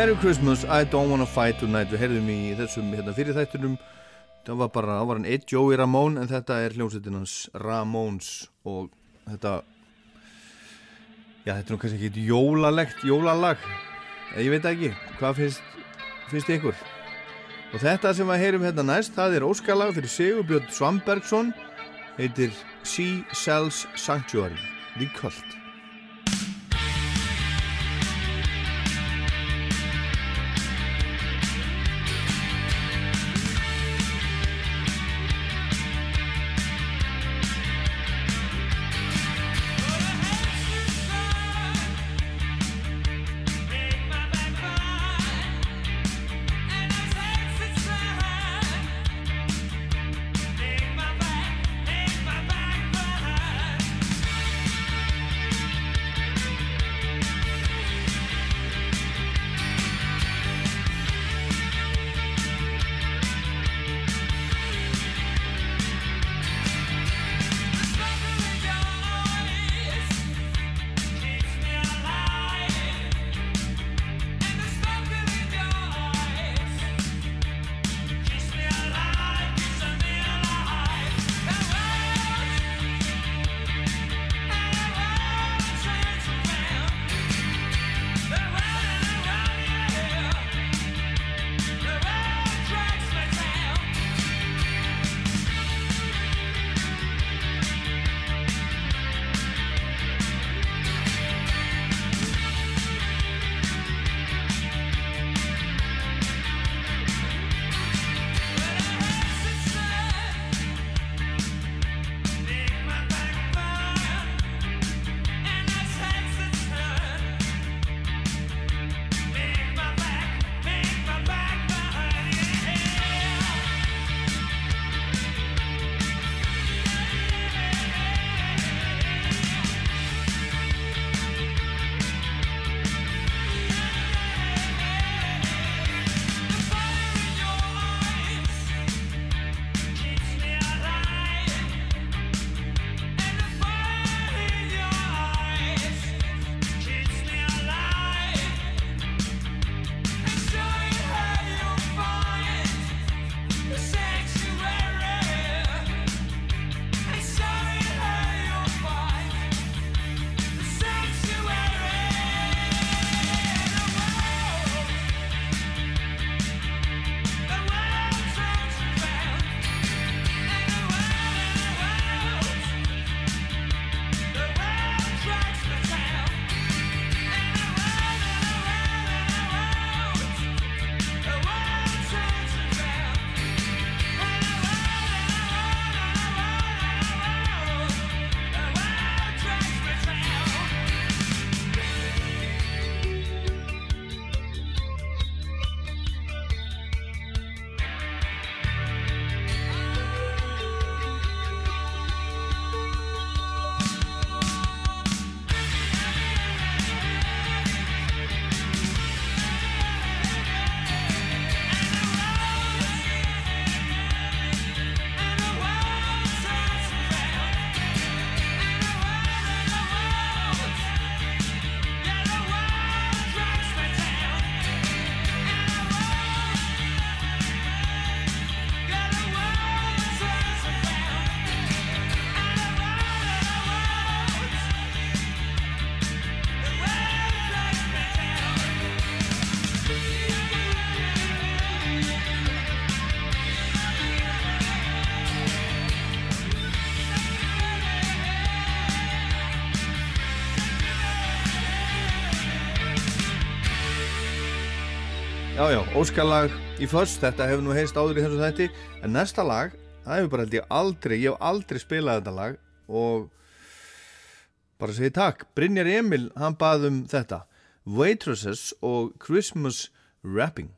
Merry Christmas, I don't wanna fight tonight. Við heyrðum í þessum hérna, fyrirþættunum Það var bara, það var hann eitt Joey Ramón En þetta er hljómsveitin hans Ramóns Og þetta Já, þetta er nú kannski ekki jólalegt Jólalag, eh, ég veit ekki. Hvað finnst, finnst ykkur? Og þetta sem við heyrum hérna næst Það er óskalag fyrir Sigur Björn Svambergsson Heitir Sea Cells Sanctuary. The Cult já, óskalag í först, þetta hefur nú heist áður í þessu þætti en næsta lag, það hefur bara held ég aldrei, ég hef aldrei spilað þetta lag og bara segi takk, Brynjar Emil hann baðum þetta. Waitresses og Christmas Wrapping.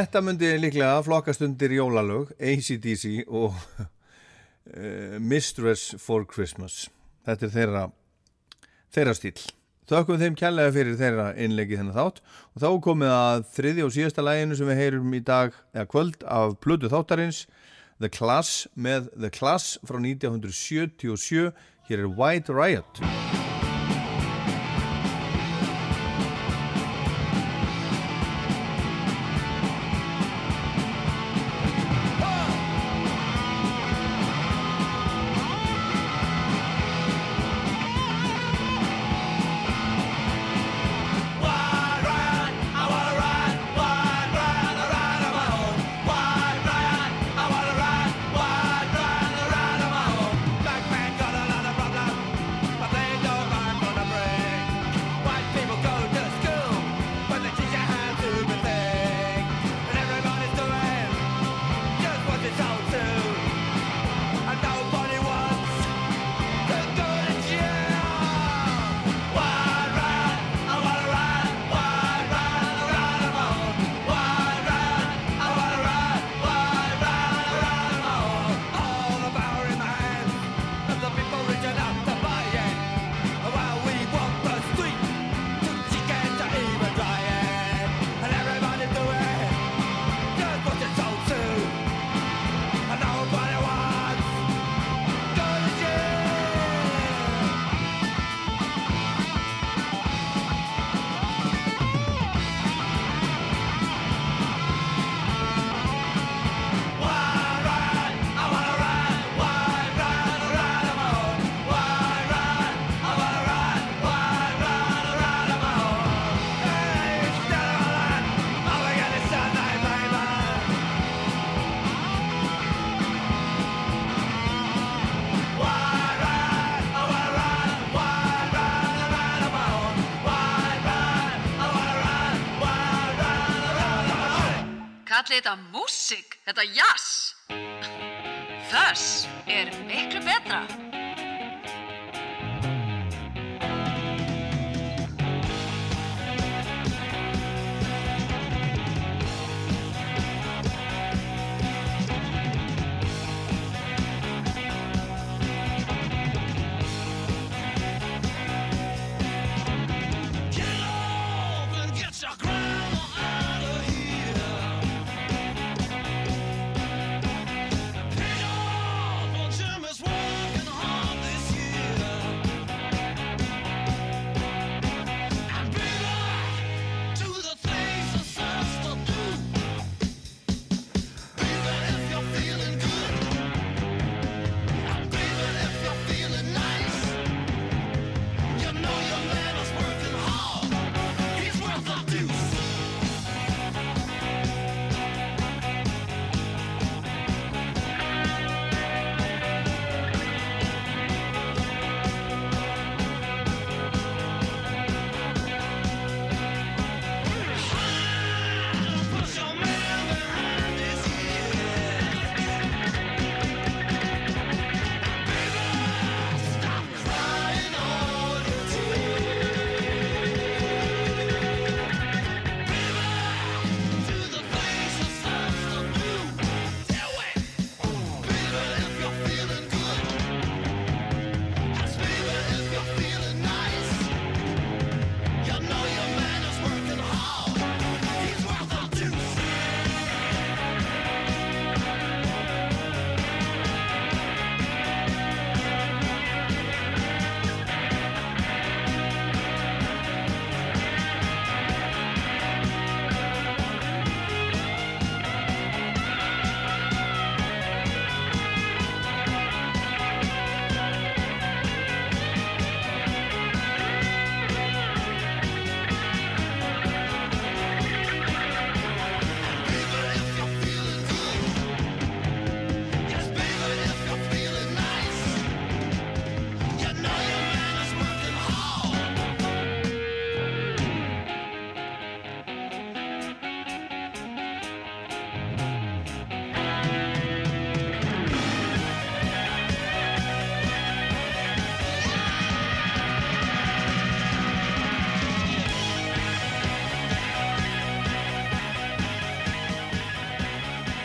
Þetta myndi líklega flokkast undir jólalög, ACDC og uh, [LAUGHS] Mistress for Christmas. Þetta er þeirra, þeirra stíl. Þökkum þeim kærlega fyrir þeirra innleiki þennan þátt og þá komið að þriði og síðasta læginu sem við heyrum í dag eða kvöld af Plödu þáttarins The Class með The Class frá 1977. Hér er White Riot.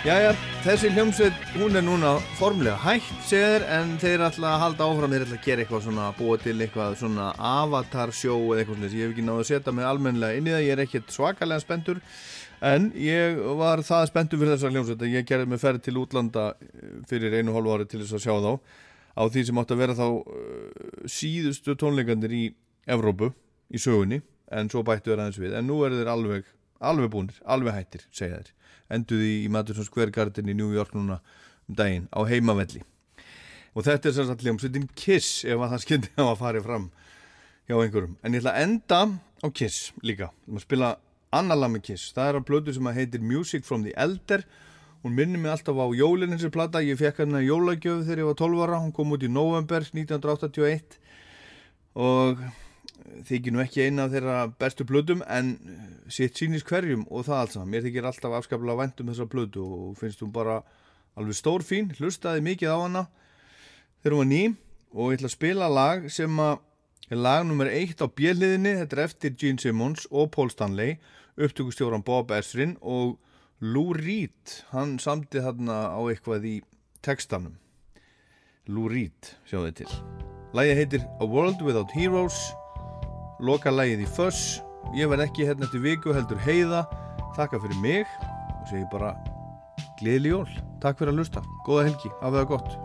Jæja, þessi hljómsveit, hún er núna formlega hægt, segir, en þeir ætla að halda áfram, þeir ætla að gera eitthvað svona, búa til eitthvað svona avatar sjó eða eitthvað svona, ég hef ekki náðu að setja mig almennilega inn í það, ég er ekkert svakalega spenntur, en ég var það spenntur fyrir þessar hljómsveit að ég gerði mig ferð til útlanda eh, fyrir einu hálfu ári til þess að sjá þá, á því sem átt að vera þá uh, síðustu tónleikandir í Evrópu, í sögunni, en svo bættu þeir aðeins við, en nú eru þeir alveg, alveg búnir, alveg hættir, segja þeir enduði í Madison Square Garden í New York núna um daginn á heimavelli. Og þetta er sem sagt hljómsveitin Kiss ef að það skildi að að fari fram hjá einhverjum. En ég ætla að enda á Kiss líka. Um að spila annar lag með Kiss. Það er að plötu sem heitir Music from the Elder. Hún minnir mig alltaf á jólinn þessi plata, ég fekk hérna jólagjöf þegar ég var 12 ára, hún kom út í november 1981 og þykir nú ekki eina af þeirra bestu blödum en sitt sýnist hverjum og það allt saman. Mér þykir alltaf afskaplega vænt um þessa blödu og finnst hún bara alveg stór fín, hlustaði mikið á hana þegar hún var ný og ég ætla að spila lag sem að er lag nummer eitt á bjelliðinni, þetta er eftir Gene Simmons og Paul Stanley, upptökustjóran Bob Ezrin og Lou Reed, hann samti þarna á eitthvað í textanum. Lou Reed, sjáðu þið til. Lægið heitir A World Without Heroes loka lægið í Fuss ég verð ekki hérna eftir viku heldur heiða. Þakka fyrir mig og segi bara gleðileg jól. Takk fyrir að lusta, góða helgi, af það gott